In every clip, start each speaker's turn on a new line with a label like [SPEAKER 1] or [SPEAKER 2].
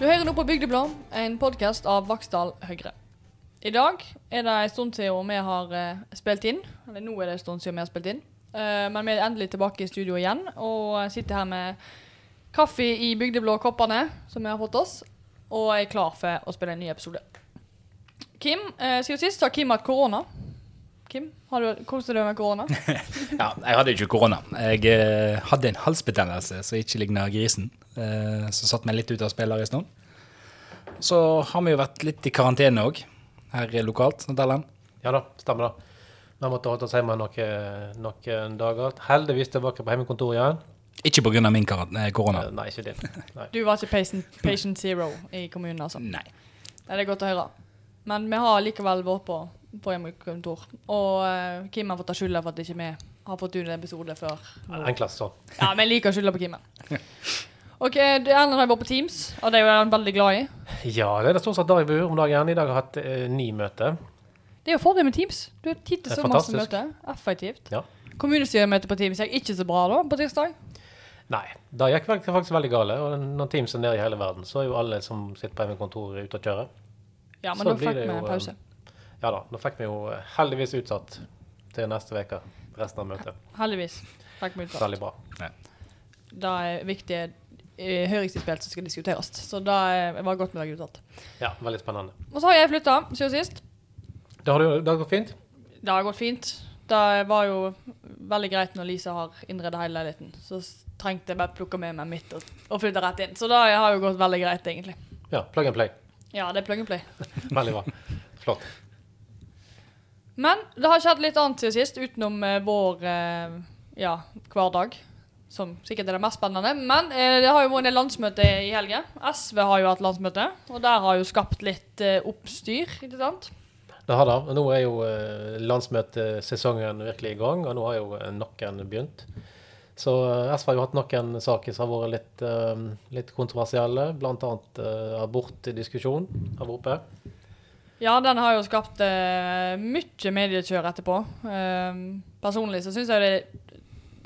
[SPEAKER 1] Du hører nå på Bygdeblad, en podkast av Vaksdal Høyre. I dag er det en stund siden vi har eh, spilt inn. Eller nå er det en stund siden vi har spilt inn. Eh, men vi er endelig tilbake i studio igjen og sitter her med kaffe i bygdeblå koppene som vi har fått oss, og er klar for å spille en ny episode. Kim, eh, siden sist har Kim hatt korona. Kim, har du kost deg med korona?
[SPEAKER 2] Ja, jeg hadde ikke korona. Jeg eh, hadde en halsbetennelse som ikke ligner grisen. Eh, som satte meg litt ut av spillet en stund. Så har vi jo vært litt i karantene òg, her lokalt. Sant?
[SPEAKER 3] Ja da, stemmer det. Vi har måttet holde oss hjemme noen, noen dager. Heldigvis tilbake på hjemmekontoret igjen.
[SPEAKER 2] Ikke pga. min eh, korona.
[SPEAKER 3] Eh, Nei, ikke din. Nei.
[SPEAKER 1] Du var ikke patient, patient zero i kommunen, altså?
[SPEAKER 2] Nei.
[SPEAKER 1] Det er godt å høre. Men vi har likevel vært på, på hjemmekontor. Og uh, Kim har fått ta skylda for at ikke vi har fått ut en episode før.
[SPEAKER 3] Enklest sånn.
[SPEAKER 1] Ja, vi liker å skylde på Kim. Ok, det Erlend har vært på Teams, og det er han veldig glad i.
[SPEAKER 3] Ja, det er det stort sett der jeg bor om dagen. I dag har jeg hatt eh, ni møter.
[SPEAKER 1] Det er jo fordelen med Teams. Du har tid til så masse møter. Effektivt.
[SPEAKER 3] Ja.
[SPEAKER 1] Kommunestyremøte på Teams gikk ikke så bra da, på tirsdag.
[SPEAKER 3] Nei, det gikk faktisk veldig gale. Og når Teams er nede i hele verden, så er jo alle som sitter på hjemmekontoret ute og kjører.
[SPEAKER 1] Ja, men
[SPEAKER 3] Så
[SPEAKER 1] da fikk vi pause.
[SPEAKER 3] Ja da, nå fikk vi jo eh, heldigvis utsatt til neste uke resten av møtet.
[SPEAKER 1] Heldigvis. Fikk vi utsatt.
[SPEAKER 3] Veldig bra.
[SPEAKER 1] Det er viktige eh, høringsinnspill som skal diskuteres. Så det er- var godt med deg utsatt.
[SPEAKER 3] Ja, veldig spennende.
[SPEAKER 1] Og så har jeg flytta siden sist.
[SPEAKER 3] Det har, du, det har gått fint?
[SPEAKER 1] Det har gått fint. Det var jo veldig greit når Lisa har innredet hele leiligheten. Så trengte jeg bare plukke med meg mitt og, og flytte rett inn. Så det har jo gått veldig greit, egentlig.
[SPEAKER 3] Ja, plug and play.
[SPEAKER 1] Ja, det er plug and play.
[SPEAKER 3] Veldig bra. Flott.
[SPEAKER 1] Men det har skjedd litt annet siden sist, utenom eh, vår eh, ja, hverdag. Som sikkert er det mest spennende. Men eh, det har jo vært en landsmøte i helga. SV har jo hatt landsmøte, og der har jo skapt litt eh, oppstyr, ikke sant?
[SPEAKER 3] Det har det. Og nå er jo eh, landsmøtesesongen virkelig i gang, og nå har jo eh, noen begynt. Så eh, SV har jo hatt noen saker som har vært litt, eh, litt kontroversielle, bl.a. Uh, abortdiskusjon har vært oppe.
[SPEAKER 1] Ja, den har jo skapt uh, mye mediekjør etterpå. Uh, personlig så syns jeg det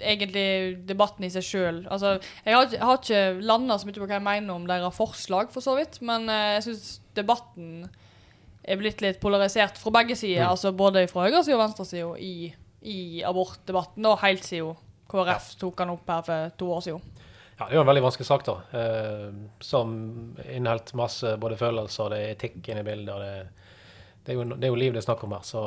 [SPEAKER 1] egentlig debatten i seg sjøl Altså, jeg har, har ikke landa så mye på hva jeg mener om deres forslag, for så vidt, men uh, jeg syns debatten er blitt litt polarisert fra begge sider.
[SPEAKER 3] Mm.
[SPEAKER 1] Altså både fra høyresida og venstresida i, i abortdebatten, og helt siden KrF tok den opp her for to år siden.
[SPEAKER 3] Ja, Det er jo en veldig vanskelig sak, da. Eh, som inneholdt masse både følelser, det er etikk inne i bildet. og det, det, er jo, det er jo liv det er snakk om her. Så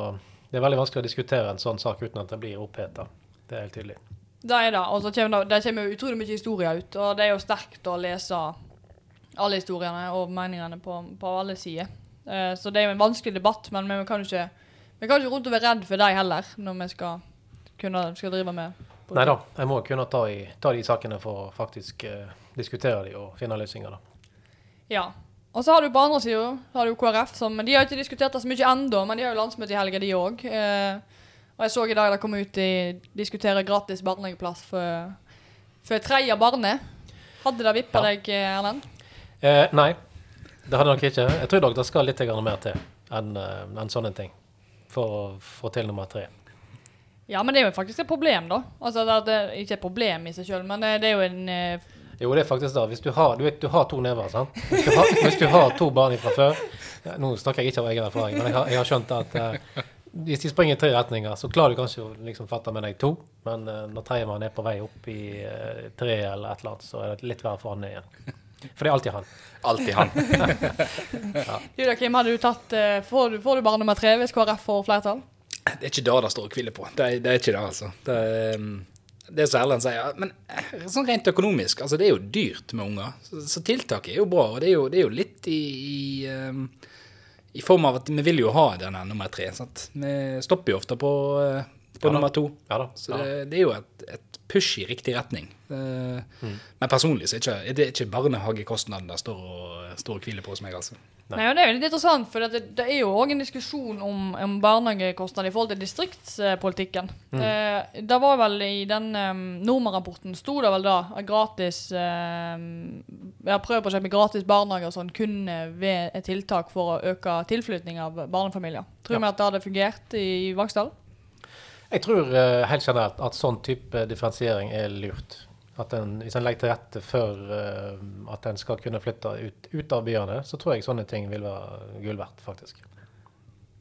[SPEAKER 3] det er veldig vanskelig å diskutere en sånn sak uten at det blir oppheta. Det er helt tydelig.
[SPEAKER 1] Det er det. Og så kommer det, det kommer utrolig mye historier ut, og det er jo sterkt å lese alle historiene og meningene på, på alle sider. Eh, så det er jo en vanskelig debatt, men vi kan jo ikke vi kan ikke rundt og være redd for dem heller, når vi skal, kunne, skal drive med.
[SPEAKER 3] Nei da, jeg må kunne ta, i, ta de sakene for å faktisk eh, diskutere de og finne løsninger, da.
[SPEAKER 1] Ja. Og så har du på andre sida har du KrF, som De har ikke diskutert det så mye ennå, men de har jo landsmøte i helga, de òg. Eh, og jeg så i dag de kom ut i diskutere gratis barnehageplass for, for tredje barnet. Hadde det vippa
[SPEAKER 3] Ja.
[SPEAKER 1] deg, Erlend?
[SPEAKER 3] Eh, nei, det hadde nok ikke. Jeg tror nok det skal litt mer til enn en sånne ting for å få til nummer tre.
[SPEAKER 1] Ja, men det er jo faktisk et problem, da. Altså, det er ikke et problem i seg sjøl, men det, det er jo en eh,
[SPEAKER 3] Jo, det er faktisk det. Hvis du har, du vet, du har to never, sant? Hvis du har, hvis du har to barn fra før ja, Nå snakker jeg ikke av egen erfaring, men jeg har, jeg har skjønt at uh, hvis de springer i tre retninger, så klarer du kanskje å liksom fatte med deg to, men uh, når tredjemann er på vei opp i uh, tre eller et eller annet, så er det litt verre for han igjen. For det er alltid han.
[SPEAKER 2] Alltid han.
[SPEAKER 1] Du da, Kim, hadde du tatt uh, får, du, får du bare nummer tre hvis KrF får flertall?
[SPEAKER 2] Det er ikke det det står og hviler på. Det er, det er ikke det, altså. Det er, um, det som Erlend sier. Men eh, sånn rent økonomisk, altså det er jo dyrt med unger. Så, så tiltaket er jo bra. Og det er jo, det er jo litt i, i, um, i form av at vi vil jo ha denne nummer tre. Sant? Vi stopper jo ofte på, eh, på
[SPEAKER 3] Ja
[SPEAKER 2] nummer to.
[SPEAKER 3] Ja da.
[SPEAKER 2] Så
[SPEAKER 3] Ja, da.
[SPEAKER 2] det, det er jo et, et push i riktig retning. Eh, Men personlig så er, ikke, er det ikke barnehagekostnadene det står og, står og hviler på hos meg, altså.
[SPEAKER 1] Nei, og Det er jo litt interessant, for det, det er jo òg en diskusjon om, om barnehagekostnader i forhold til distriktspolitikken. Eh, det var vel i den um, Norma-rapporten sto det vel da at gratis um, ja, Prøveprosjekt med gratis barnehage og sånn kunne ved et tiltak for å øke tilflytning av barnefamilier. Tror
[SPEAKER 3] Ja.
[SPEAKER 1] vi at det hadde fungert i, i Vaksdal?
[SPEAKER 3] Jeg tror eh, helt generelt at sånn type differensiering er lurt. At en, Hvis en legger til rette for eh, at en skal kunne flytte ut, ut av byene, så tror jeg sånne ting vil være gull verdt, faktisk.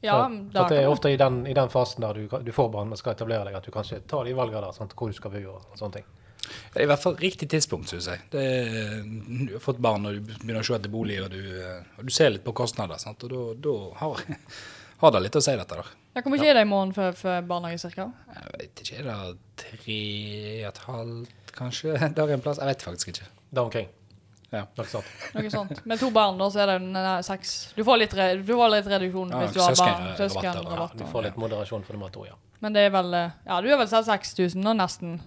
[SPEAKER 1] Ja,
[SPEAKER 3] for,
[SPEAKER 1] da
[SPEAKER 3] for det er ofte i den, i den fasen der du, du får barn og skal etablere deg, at du kanskje tar de valgene der, sant? hvor du skal bo og, sånne ting.
[SPEAKER 2] Det er i hvert fall riktig tidspunkt, syns jeg. Det er, du har fått barn og du begynner å se etter bolig, og du, eh, og du ser litt på kostnader. Sant? Og da har, har det litt å si, dette. der.
[SPEAKER 1] Ja, Hvor mye er det i måneden for, for barnehage, cirka?
[SPEAKER 2] Jeg vet ikke, er det tre og et halvt, kanskje, der en plass? Jeg vet faktisk ikke.
[SPEAKER 3] Der omkring.
[SPEAKER 2] Ja.
[SPEAKER 3] Noe sånt.
[SPEAKER 1] Noe sånt. Med to barn, da, så er det nei, seks Du får litt, re, du får litt reduksjon
[SPEAKER 2] Ja,
[SPEAKER 1] hvis du har barn.
[SPEAKER 2] søskenrabatter,
[SPEAKER 1] Ja,
[SPEAKER 3] Du får litt moderasjon for nummer to, ja.
[SPEAKER 1] Men det er vel eh, Ja, du er vel selv 6000 nå, nesten,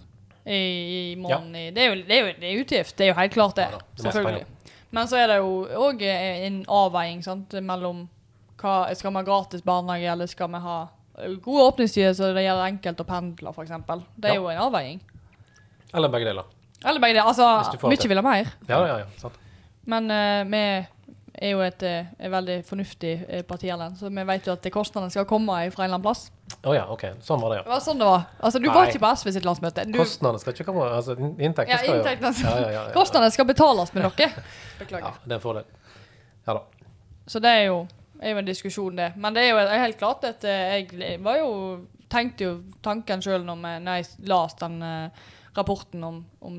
[SPEAKER 1] i, i måneden. Ja. Det, er jo, det, er jo, det er utgift, det er jo helt klart det.
[SPEAKER 3] Ja da, det
[SPEAKER 1] selvfølgelig. Men så er det jo òg en avveiing sant, mellom hva, Skal vi ha gratis barnehage, eller skal vi ha gode åpningstider så det gjør enkelt å pendle, f.eks. Det er
[SPEAKER 3] Ja.
[SPEAKER 1] jo en avveining.
[SPEAKER 3] Eller begge deler.
[SPEAKER 1] Eller begge deler. Altså,
[SPEAKER 3] det
[SPEAKER 1] mye vil ha mer.
[SPEAKER 3] Ja, ja, ja. Sant.
[SPEAKER 1] Men uh, vi er jo et, eh, et veldig fornuftig parti, Erlend, så vi vet jo at kostnadene skal komme fra en eller annen plass.
[SPEAKER 3] Å ja, OK. Sånn var det,
[SPEAKER 1] Det
[SPEAKER 3] ja.
[SPEAKER 1] var sånn det var. Altså, Du
[SPEAKER 3] Nei.
[SPEAKER 1] var ikke på SV sitt landsmøte. Du,
[SPEAKER 3] Kostnadene skal ikke komme Altså, inntektene
[SPEAKER 1] ja,
[SPEAKER 3] skal jo
[SPEAKER 1] inntektene
[SPEAKER 3] ja, ja, ja, ja.
[SPEAKER 1] Kostnadene skal betales med noe.
[SPEAKER 3] Ja,
[SPEAKER 1] Beklager.
[SPEAKER 3] det er en fordel. Ja da.
[SPEAKER 1] Så det er jo, er jo en diskusjon, det. Men det er jo helt klart at eh, jeg var jo tenkte jo tanken sjøl når, jeg leste den uh, rapporten om, om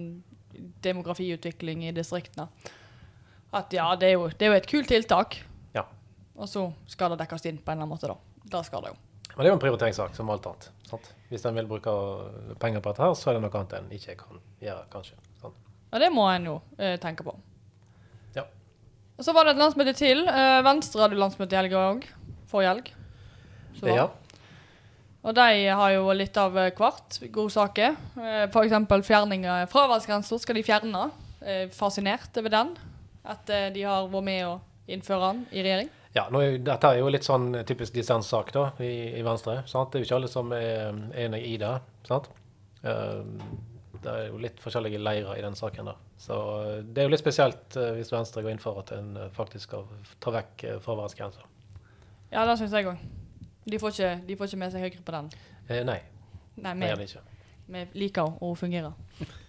[SPEAKER 1] demografiutvikling i distriktene. At ja, det er jo, det er jo et kult tiltak.
[SPEAKER 3] Ja.
[SPEAKER 1] Og så skal det dekkes inn på en eller annen måte, da. Det skal det jo.
[SPEAKER 3] Men det er jo en prioriteringssak som alt annet. Sant? Hvis en vil bruke penger på dette, her, så er det noe annet en ikke kan gjøre, kanskje. Sant?
[SPEAKER 1] Og det må en jo uh, tenke på. Og så var det et landsmøte til. Eh, Venstre hadde landsmøte i helga òg. Forrige helg. Så
[SPEAKER 3] Ja.
[SPEAKER 1] Og de har jo litt av eh, hvert godsaker. Eh, eksempel fjerning av fraværsgrensa skal de fjerne. Fascinert over den. At de har vært med å innføre den i regjering.
[SPEAKER 3] Ja, nå er, dette er jo litt sånn typisk dissenssak da, i, i Venstre. Sant? Det er jo ikke alle som er enig i det. Sant? Eh, det er jo litt forskjellige leirer i den saken. da. Så eh, det er jo litt spesielt eh, hvis Venstre går inn for at en eh, faktisk skal ta vekk fraværsgrensa.
[SPEAKER 1] Ja, det syns jeg òg. De, de får ikke med seg Høyre på den.
[SPEAKER 3] Eh, nei,
[SPEAKER 1] Nei, vi,
[SPEAKER 3] det ikke.
[SPEAKER 1] vi liker å fungere.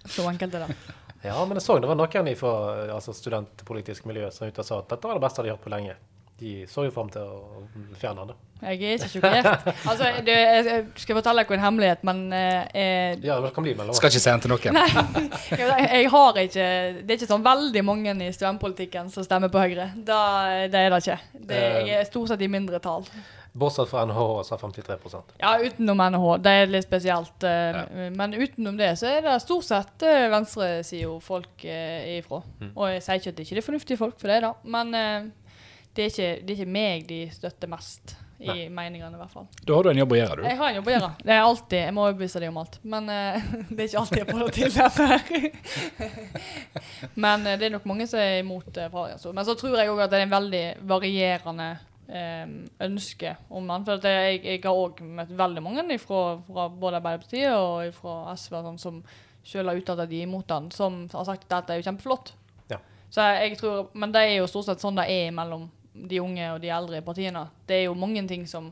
[SPEAKER 1] Så enkelt er det.
[SPEAKER 3] Ja, men jeg så det var noen fra altså studentpolitisk miljø som og sa at dette var det beste de har hørt på lenge. De så jo fram til å fjerne det.
[SPEAKER 1] Jeg er ikke sjokkert. Altså, du, jeg skal fortelle dere en hemmelighet, men eh, eh,
[SPEAKER 3] Ja, det kan bli mellom
[SPEAKER 2] Skal ikke si den til noen.
[SPEAKER 1] jeg, jeg har ikke Det er ikke sånn veldig mange i studentpolitikken som stemmer på Høyre. Da, det er det ikke. Det, jeg er stort sett i mindretall.
[SPEAKER 3] Bortsett fra NHH sa 53%
[SPEAKER 1] Ja, utenom NHH. Det er litt spesielt. Ja. Men utenom det så er det stort sett venstresida folk er ifra. Og jeg sier ikke at det ikke er fornuftige folk, for det er det. Men eh, det, er ikke, det er ikke meg de støtter mest, i
[SPEAKER 3] Nei.
[SPEAKER 1] meningene i hvert fall.
[SPEAKER 2] Da har du en jobb å gjøre, du.
[SPEAKER 1] Jeg har en jobb å gjøre. Det er alltid, Jeg må overbevise dem om alt. Men uh, det er ikke alltid jeg får det til derfor. Men uh, det er nok mange som er imot uh, fraværsgrensa. Men så tror jeg òg at det er en veldig varierende um, ønske om den. For jeg, jeg har òg møtt veldig mange fra, fra både Arbeiderpartiet og fra SV sånn, som selv har uttalt at de er imot den, som har sagt at dette er jo kjempeflott.
[SPEAKER 3] Ja.
[SPEAKER 1] Så jeg tror, Men det er jo stort sett sånn det er mellom de unge og de eldre i partiene. Det er jo mange ting som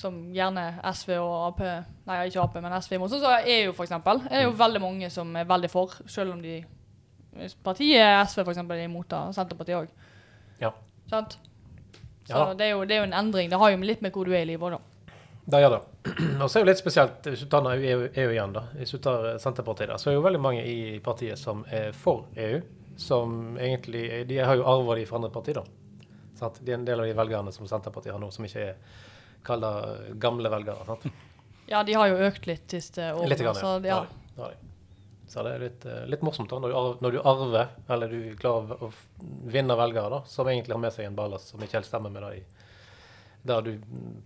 [SPEAKER 1] som gjerne SV og Ap Nei, ikke Ap, men SV imot. Sånn som EU, for eksempel. Er jo veldig mange som er veldig for, selv om de Partiet SV for eksempel, er imot det, Senterpartiet òg.
[SPEAKER 3] Ja.
[SPEAKER 1] Sant? Så
[SPEAKER 3] Ja
[SPEAKER 1] det, er jo, det er jo en endring. Det har jo litt med hvor du er i livet òg, da.
[SPEAKER 3] Det gjør det. Og så er det litt spesielt, hvis du tar EU, EU igjen, da, hvis du tar eh, Senterpartiet, da, så er det jo veldig mange i partiet som er for EU, som egentlig De har jo arva de fra andre partier, da. Sant? Det er en del av de velgerne som Senterpartiet har nå, som ikke er kalla gamle velgere. sant?
[SPEAKER 1] Ja, de har jo økt litt siste årene.
[SPEAKER 3] Litt grann,
[SPEAKER 1] så
[SPEAKER 3] ja.
[SPEAKER 1] ja.
[SPEAKER 3] Ja, det. Så det er litt, eh, litt morsomt da, når du, arver, når du arver, eller du klarer å vinne velgere, da, som egentlig har med seg en ballast som ikke helt stemmer med det der du,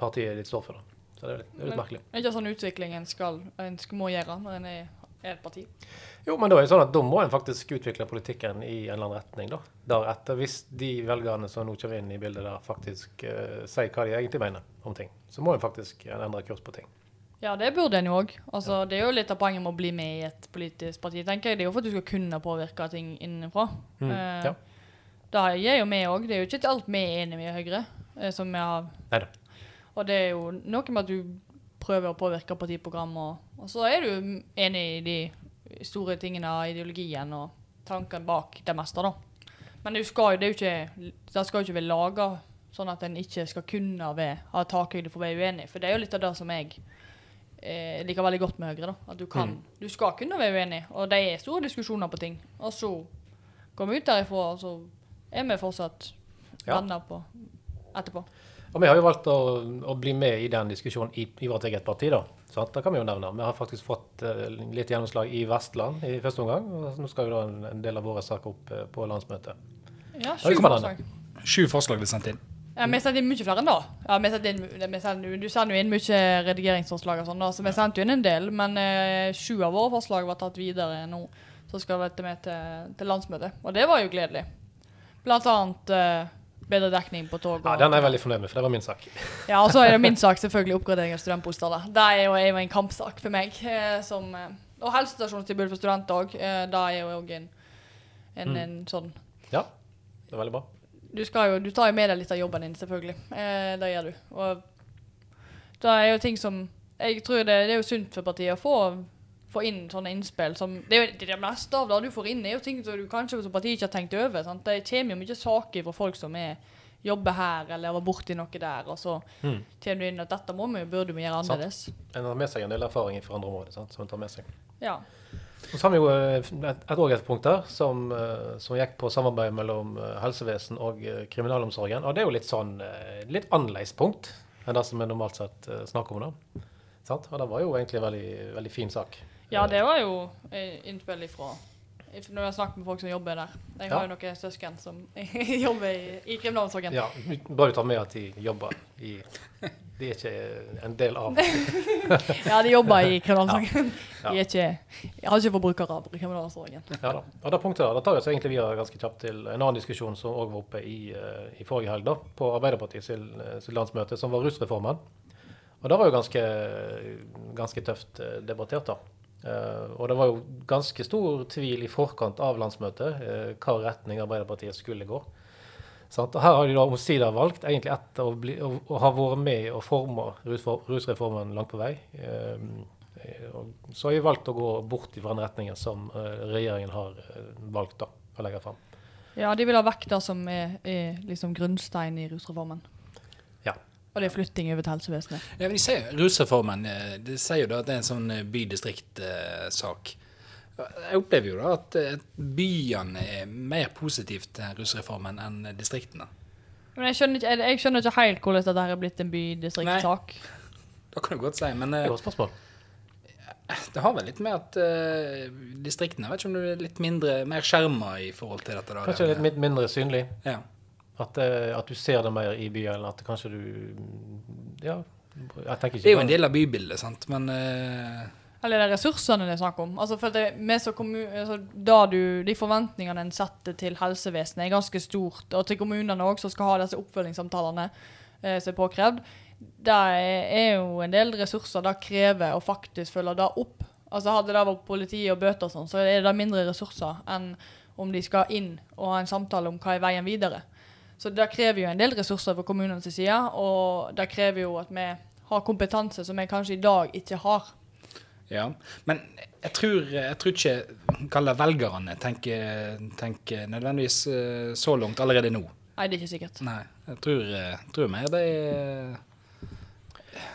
[SPEAKER 3] partiet ditt står for. da. Så det er litt, det er litt merkelig.
[SPEAKER 1] Det er ikke sånn utvikling en skal, en må gjøre når en er, er et parti.
[SPEAKER 3] Jo, men da er det sånn at da må en faktisk utvikle politikken i en eller annen retning. da. Deretter, hvis de velgerne som nå kommer inn i bildet der, faktisk uh, sier hva de egentlig mener om ting, så må en faktisk endre kurs på ting.
[SPEAKER 1] Ja, det burde en jo òg. Altså, Det er jo litt av poenget med å bli med i et politisk parti. tenker jeg. Det er jo for at du skal kunne påvirke ting innenfra.
[SPEAKER 3] Mm,
[SPEAKER 1] uh,
[SPEAKER 3] ja.
[SPEAKER 1] Det gir jo vi òg. Det er jo ikke alt vi er enige med i Høyre. eh, som vi har.
[SPEAKER 3] Neida.
[SPEAKER 1] Og det er jo noe med at du prøver å påvirke partiprogram, og, og så er du enig i de store tingene av ideologien og tankene bak det meste, da. Men det skal det ikke Det skal jo ikke være laga sånn at en ikke skal kunne ved, ha takhøyde for å være uenig. For det er jo litt av det som jeg eh, liker veldig godt med Høyre. da. At du kan, du skal kunne være uenig. Og det er store diskusjoner på ting. Og så går vi ut derifra, og så er vi fortsatt
[SPEAKER 3] Ja.
[SPEAKER 1] på etterpå.
[SPEAKER 3] Og vi har jo valgt å, å bli med i den diskusjonen i, i vårt eget parti, da. Sant? Det kan vi jo nevne. Vi har faktisk fått uh, litt gjennomslag i Vestland i første omgang. Og nå skal jo da en, en del av våre saker opp uh, på landsmøtet.
[SPEAKER 1] Ja, sju forslag.
[SPEAKER 2] Sju forslag blir sendt inn.
[SPEAKER 1] Ja, vi sendte inn mye flere enn da. Ja, vi sendte inn, vi sendte, du sender jo inn mye redigeringsforslag og sånn, da, så vi sendte jo inn en del. Men uh, sju av våre forslag var tatt videre nå, så skal vi med til, til landsmøtet. Og det var jo gledelig. Blant annet bedre dekning på tog.
[SPEAKER 3] Ja, Den er jeg veldig fornøyd med, for det var min sak.
[SPEAKER 1] Ja, og så er det min sak selvfølgelig oppgradering av studentbosteder. da. Det er jo, er jo en kampsak for meg. Eh, som, eh, og helsestasjonstilbud for studenter òg. Eh, det er jo òg en, en,
[SPEAKER 3] Mm.
[SPEAKER 1] en sånn
[SPEAKER 3] Ja, det er veldig bra.
[SPEAKER 1] du, jo, du tar jo med deg litt av jobben din, selvfølgelig. Eh, det gjør du. Og det er jo ting som Jeg tror det, det er jo sunt for partiet å få, få inn sånne innspill som Det er jo det, det meste av det du får inn, er jo ting som du kanskje som parti ikke har tenkt over. Sant? Det kommer jo mye saker fra folk som er jobber her eller var borti noe der, og så
[SPEAKER 3] Mm.
[SPEAKER 1] kommer du inn at dette må vi, burde vi gjøre annerledes.
[SPEAKER 3] En har med seg en del erfaring fra andre områder. sant, som en tar med seg.
[SPEAKER 1] Ja.
[SPEAKER 3] Og så har vi jo eh, et, et, punkt der som, eh, som gikk på samarbeid mellom eh, helsevesen og kriminalomsorgen. Og det er jo litt sånn litt annerledes punkt enn det som vi normalt sett snakker om. da. Sant? Og det var jo egentlig en veldig, veldig fin sak.
[SPEAKER 1] Ja, det var jo eh, innspill ifra når jeg har snakket med folk som jobber der. Jeg har
[SPEAKER 3] Ja.
[SPEAKER 1] jo noen søsken som jobber i, i kriminalomsorgen.
[SPEAKER 3] Ja, Bare tar med at de jobber i De er ikke en del av
[SPEAKER 1] Ja, de jobber i kriminalomsorgen.
[SPEAKER 3] Ja.
[SPEAKER 1] De er ikke, jeg har ikke forbrukere av kriminalomsorgen.
[SPEAKER 3] Ja da. Og det punktet der, da tar vi oss egentlig videre ganske kjapt til en annen diskusjon som òg var oppe i, eh, i forrige helg, da, på Arbeiderpartiets sitt landsmøte, som var rusreformen. Og det var jo ganske, ganske tøft eh, debattert, da. Eh, og det var jo ganske stor tvil i forkant av landsmøtet uh, hva retning Arbeiderpartiet skulle gå. Og her har de da omsider valgt, egentlig etter å, bli, å, å ha vært med og forme rusreformen langt på vei. Eh, så har de valgt å gå bort fra den retningen som regjeringen har valgt da, å legge fram.
[SPEAKER 1] Ja, de vil ha vekk det som er, er liksom grunnstein i rusreformen. Og det er flytting over til helsevesenet.
[SPEAKER 2] Ja, men de sier rusreformen eh, De sier jo da at det er en sånn eh, by-distrikt-sak. Jeg opplever jo da at eh, byene er mer positivt til rusreformen enn distriktene.
[SPEAKER 1] Men jeg skjønner ikke, jeg, jeg skjønner ikke helt hvordan dette her er blitt en bydistriktsak.
[SPEAKER 2] Det kan du godt si, men eh,
[SPEAKER 3] Godt spørsmål.
[SPEAKER 2] det har vel litt med at uh, distriktene vet ikke om du er litt mindre, mer skjerma i forhold til dette. da.
[SPEAKER 3] Kanskje litt mindre synlig.
[SPEAKER 2] Ja.
[SPEAKER 3] At, eh, at du ser det mer i byen. At kanskje du Ja, jeg tenker ikke
[SPEAKER 2] Det er jo en del av bybildet, sant, men uh...
[SPEAKER 1] Eller det er ressursene det er snakk om. Altså for det, altså, da du, De forventningene en setter til helsevesenet, er ganske stort. Og til kommunene òg, som skal ha disse oppfølgingssamtalene eh, som er påkrevd. Det er jo en del ressurser det krever å faktisk følge det opp. Altså Hadde det vært politi og bøter, og sånn, så er det mindre ressurser enn om de skal inn og ha en samtale om hva er veien videre. Så det krever jo en del ressurser fra kommunenes side, og det krever jo at vi har kompetanse som vi kanskje i dag ikke har.
[SPEAKER 2] Ja, men jeg tror, jeg tror ikke kall det velgerne tenker, tenker nødvendigvis eh, så langt allerede nå.
[SPEAKER 1] Nei, det er ikke sikkert.
[SPEAKER 2] Nei, jeg tror, eh, tror mer det er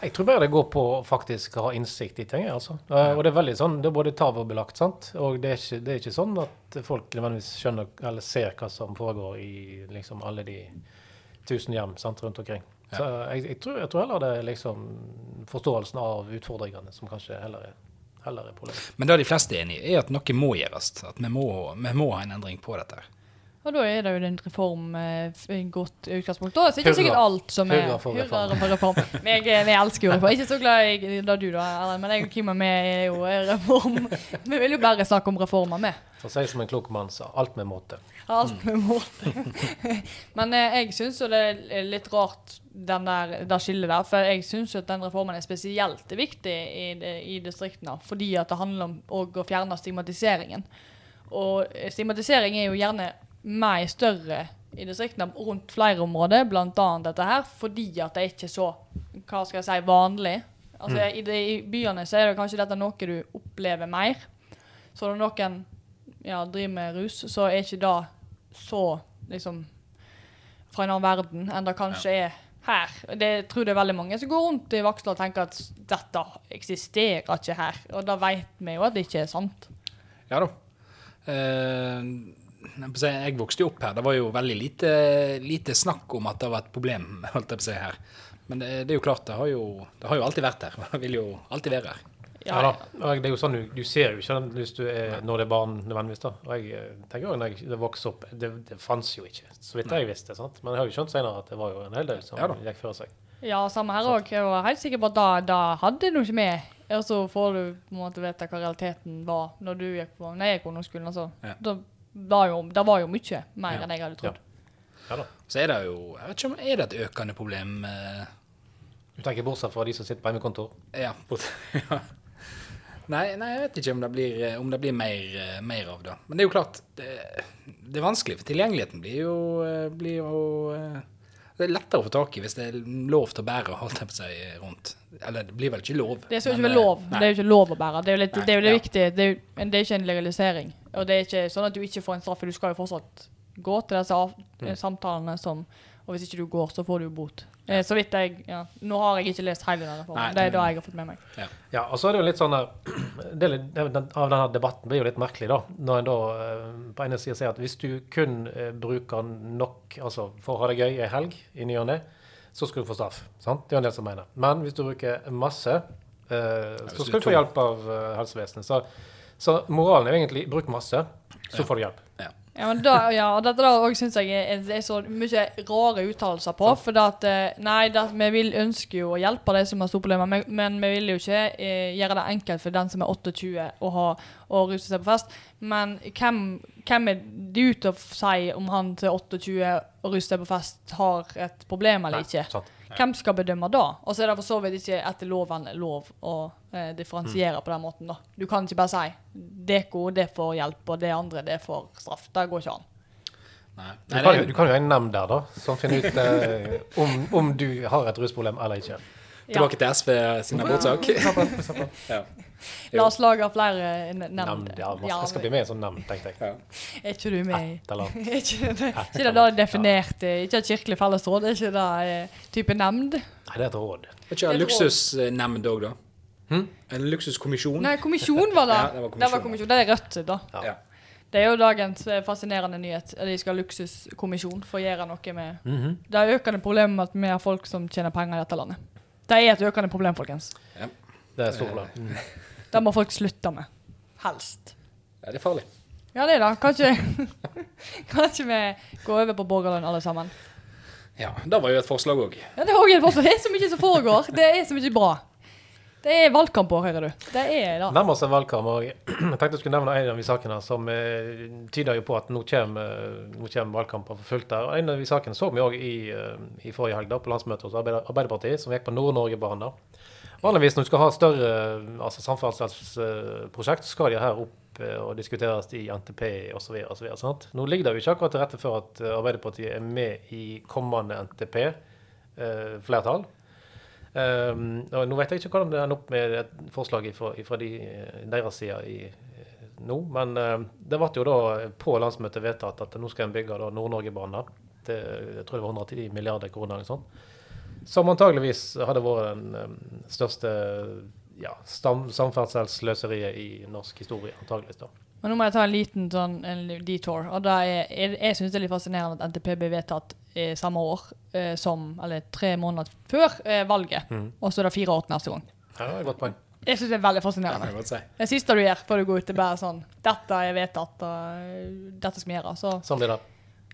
[SPEAKER 3] Jeg tror bare det går på å faktisk ha innsikt i ting. altså. Eh, Og det er veldig sånn, det er både tabubelagt, sant? og det er, ikke, det er ikke sånn at folk nødvendigvis skjønner eller ser hva som foregår i liksom alle de tusen hjem sant, rundt omkring. Så jeg, jeg, tror, jeg tror heller det er liksom forståelsen av utfordringene som kanskje heller er, heller er problemet.
[SPEAKER 2] Men det de fleste er enig i, er at noe må gjøres. At vi må, vi må ha en endring på dette. her.
[SPEAKER 1] Og da er det jo en reform eh, en godt utgangspunkt. Da er det ikke sikkert alt som er
[SPEAKER 3] Hurra for reform.
[SPEAKER 1] Hurra for reform. Jeg, vi elsker jo reform. Ikke så glad i du, da, men jeg og Kim og vi er jo eh, reform. Vi vil jo bare snakke om reformer, vi.
[SPEAKER 3] For å si som en klok mann sa, alt med måte.
[SPEAKER 1] Alt med måte. Men eh, jeg syns jo det er litt rart, den der, det skillet der. For jeg syns at den reformen er spesielt viktig i, i distriktene. Fordi at det handler om å fjerne stigmatiseringen. Og eh, stigmatisering er jo gjerne mer større i distriktene rundt flere områder, bl.a. dette her, fordi at det er ikke så hva skal jeg si, vanlig. Altså, i, de, I byene så er det kanskje dette noe du opplever mer. Så når noen ja, driver med rus, så er ikke det så liksom fra en annen verden enn det kanskje er her. Det tror det er veldig mange som går rundt i Vaksdal og tenker at dette eksisterer ikke her. Og da vet vi jo at det ikke er sant.
[SPEAKER 2] Ja da. Eh, jeg vokste jo opp her. Det var jo veldig lite, lite snakk om at det var et problem holdt jeg på å si, her. Men det, det er jo klart, det har jo, det har jo alltid vært her. Det vil jo alltid være her.
[SPEAKER 3] Ja, da. Og Det er jo sånn, du, du ser jo ikke hvis du er, når det er barn nødvendigvis. da. Og jeg eh, tenker også når jeg vokste opp, Det, det fantes jo ikke, så vidt jeg visste. sant? Men jeg har jo skjønt senere at det var jo en hel del som
[SPEAKER 2] Ja
[SPEAKER 3] gikk før seg.
[SPEAKER 1] Ja, samme her òg. Jeg var helt sikker på at da, da hadde du ikke med. Og så får du på en måte vite hva realiteten var når du gikk på nei, jeg gikk på ungdomsskolen. Altså.
[SPEAKER 2] Ja.
[SPEAKER 1] Da var jo, det var jo mye mer
[SPEAKER 2] Ja.
[SPEAKER 1] enn jeg hadde trodd.
[SPEAKER 3] Ja.
[SPEAKER 2] Så er det jo jeg vet ikke om Er det et økende problem? eh,
[SPEAKER 3] Du tenker bortsett fra de som sitter på hjemmekontor?
[SPEAKER 2] Ja. ja. Nei, nei, jeg vet ikke om det blir, om det blir mer, eh, mer av det. Men det er jo klart, det, det er vanskelig. For tilgjengeligheten blir jo, eh, blir jo eh, Det er lettere å få tak i hvis det er lov til å bære, holdt jeg på å rundt. Eller det blir vel ikke lov.
[SPEAKER 1] Det er så ikke lov.
[SPEAKER 2] eh,
[SPEAKER 1] Det er jo ikke lov å bære. Det er jo, litt,
[SPEAKER 2] Nei,
[SPEAKER 1] det, er jo det
[SPEAKER 2] ja.
[SPEAKER 1] viktige. Det er, jo, men det er ikke en legalisering. Og det er ikke sånn at du ikke får en straff, for du skal jo fortsatt gå til disse av,
[SPEAKER 2] Mm.
[SPEAKER 1] samtalene som Og hvis ikke du går, så får du bot. Eh, så vidt jeg ja. Nå har jeg ikke lest hele
[SPEAKER 2] denne
[SPEAKER 1] reformen. Det er
[SPEAKER 2] det-
[SPEAKER 1] jeg har fått med meg.
[SPEAKER 3] Ja, og så er det jo litt sånn der er den, Av denne debatten blir jo litt merkelig, da. Når en da eh, på ene sida sier at hvis du kun eh, bruker nok altså for å ha det gøy ei helg i ny og ne, så skal du få straff. sant? Det er jo en del som mener. Men hvis du bruker masse, eh, så skal du få hjelp av eh, helsevesenet. Så, så moralen er jo egentlig bruk masse, så får du hjelp.
[SPEAKER 1] Ja, men da, ja, og dette da òg synes jeg er, er så mye rare uttalelser på. For det at, eh, nei, det, vi vil ønsker jo å hjelpe de som har store problemer, men, men vi vil jo ikke eh, gjøre det enkelt for den som er 28 å ha å ruse seg på fest. Men hvem, hvem er det ute å si om han til 28 og ruser seg på fest har et problem eller ikke?
[SPEAKER 3] sant?
[SPEAKER 1] Hvem skal bedømme da? Og så er det for så vidt ikke etter loven lov å eh, differensiere på den måten. da. Du kan ikke bare si Deko, det får hjelp, og det andre, det får straff. Det går ikke an.
[SPEAKER 2] Nei.
[SPEAKER 3] Du
[SPEAKER 2] Nei,
[SPEAKER 3] kan, jo, du kan jo ha en nemnd der, da, som finner ut eh, om, om du har et rusproblem eller ikke.
[SPEAKER 2] Tilbake til SV sin abortsak. Ja.
[SPEAKER 1] La oss lage flere ne- nemnd.
[SPEAKER 3] Ja, jeg skal bli med i en sånn nemnd, tenkte jeg.
[SPEAKER 2] Ja.
[SPEAKER 1] Er ikke du med i
[SPEAKER 3] Et eller annet.
[SPEAKER 1] Er ikke det da definert eh, Ikke et kirkelig fellesråd, er ikke det eh, type nemnd?
[SPEAKER 3] Nei, det er et råd.
[SPEAKER 2] Er ikke
[SPEAKER 1] Det er
[SPEAKER 2] luksusnemnd òg, da? En luksuskommisjon?
[SPEAKER 1] Nei, kommisjon var det.
[SPEAKER 2] Ja, det var kommisjon.
[SPEAKER 1] det var kommisjon. Det er Rødt, da.
[SPEAKER 3] Ja.
[SPEAKER 2] Ja.
[SPEAKER 1] Det er jo dagens eh, fascinerende nyhet. De skal ha luksuskommisjon for å gjøre noe med
[SPEAKER 3] Mhm.
[SPEAKER 1] Det er økende problem med at vi har folk som tjener penger i dette landet. Det er et økende problem, folkens.
[SPEAKER 3] Det er et stort problem. Mm.
[SPEAKER 1] Det må folk slutte med. Helst.
[SPEAKER 2] Ja, det er farlig.
[SPEAKER 1] Ja, det er det. Kanskje, ikke vi går over på borgerlønn alle sammen.
[SPEAKER 2] Ja, Det var jo et forslag òg.
[SPEAKER 1] Ja, det er også et forslag. Det er så mye som foregår. Det er så mye bra. Det er valgkamp òg, hører du. Det er det.
[SPEAKER 3] Nærmer seg valgkamp, og jeg tenkte jeg skulle nevne en av de sakene som eh, tyder jo på at nå kommer, eh, nå kommer valgkamper for fullt der. Og En av de sakene så vi òg i, eh, i forrige helg da, på landsmøtet hos Arbeiderpartiet, som gikk på Nord-Norge-banen. Vanligvis når du skal ha større altså samferdselsprosjekt, så skal de her opp eh, og diskuteres i NTP osv. Nå ligger det jo ikke akkurat til rette for at eh, Arbeiderpartiet er med i kommende NTP-flertall. Um, og nå vet jeg ikke hvordan det ender opp med et forslag fra de, eh, deres side i, eh, nå, men uh, det ble jo da på landsmøtet vedtatt at nå skal en bygge Nord-Norge-banen. Jeg tror det var 110 milliarder kroner eller sånt. Som antageligvis hadde vært den eh, største ja, samferdselsløseriet i norsk historie, antageligvis da.
[SPEAKER 1] Men nå må jeg ta en liten sånn en detour. Og da er, jeg jeg syns det er litt fascinerende at NTP ble vedtatt eh, samme år eh, som Eller tre måneder før eh, valget.
[SPEAKER 3] Mm.
[SPEAKER 1] Og så er det fire år til neste gang.
[SPEAKER 3] Ja, det er godt poeng.
[SPEAKER 1] Jeg syns det er veldig fascinerende.
[SPEAKER 2] Det, si.
[SPEAKER 1] Det siste du gjør før du går ut, er bare sånn Dette er vedtatt, og eh, dette skal vi gjøre. Så
[SPEAKER 3] Sånn blir det.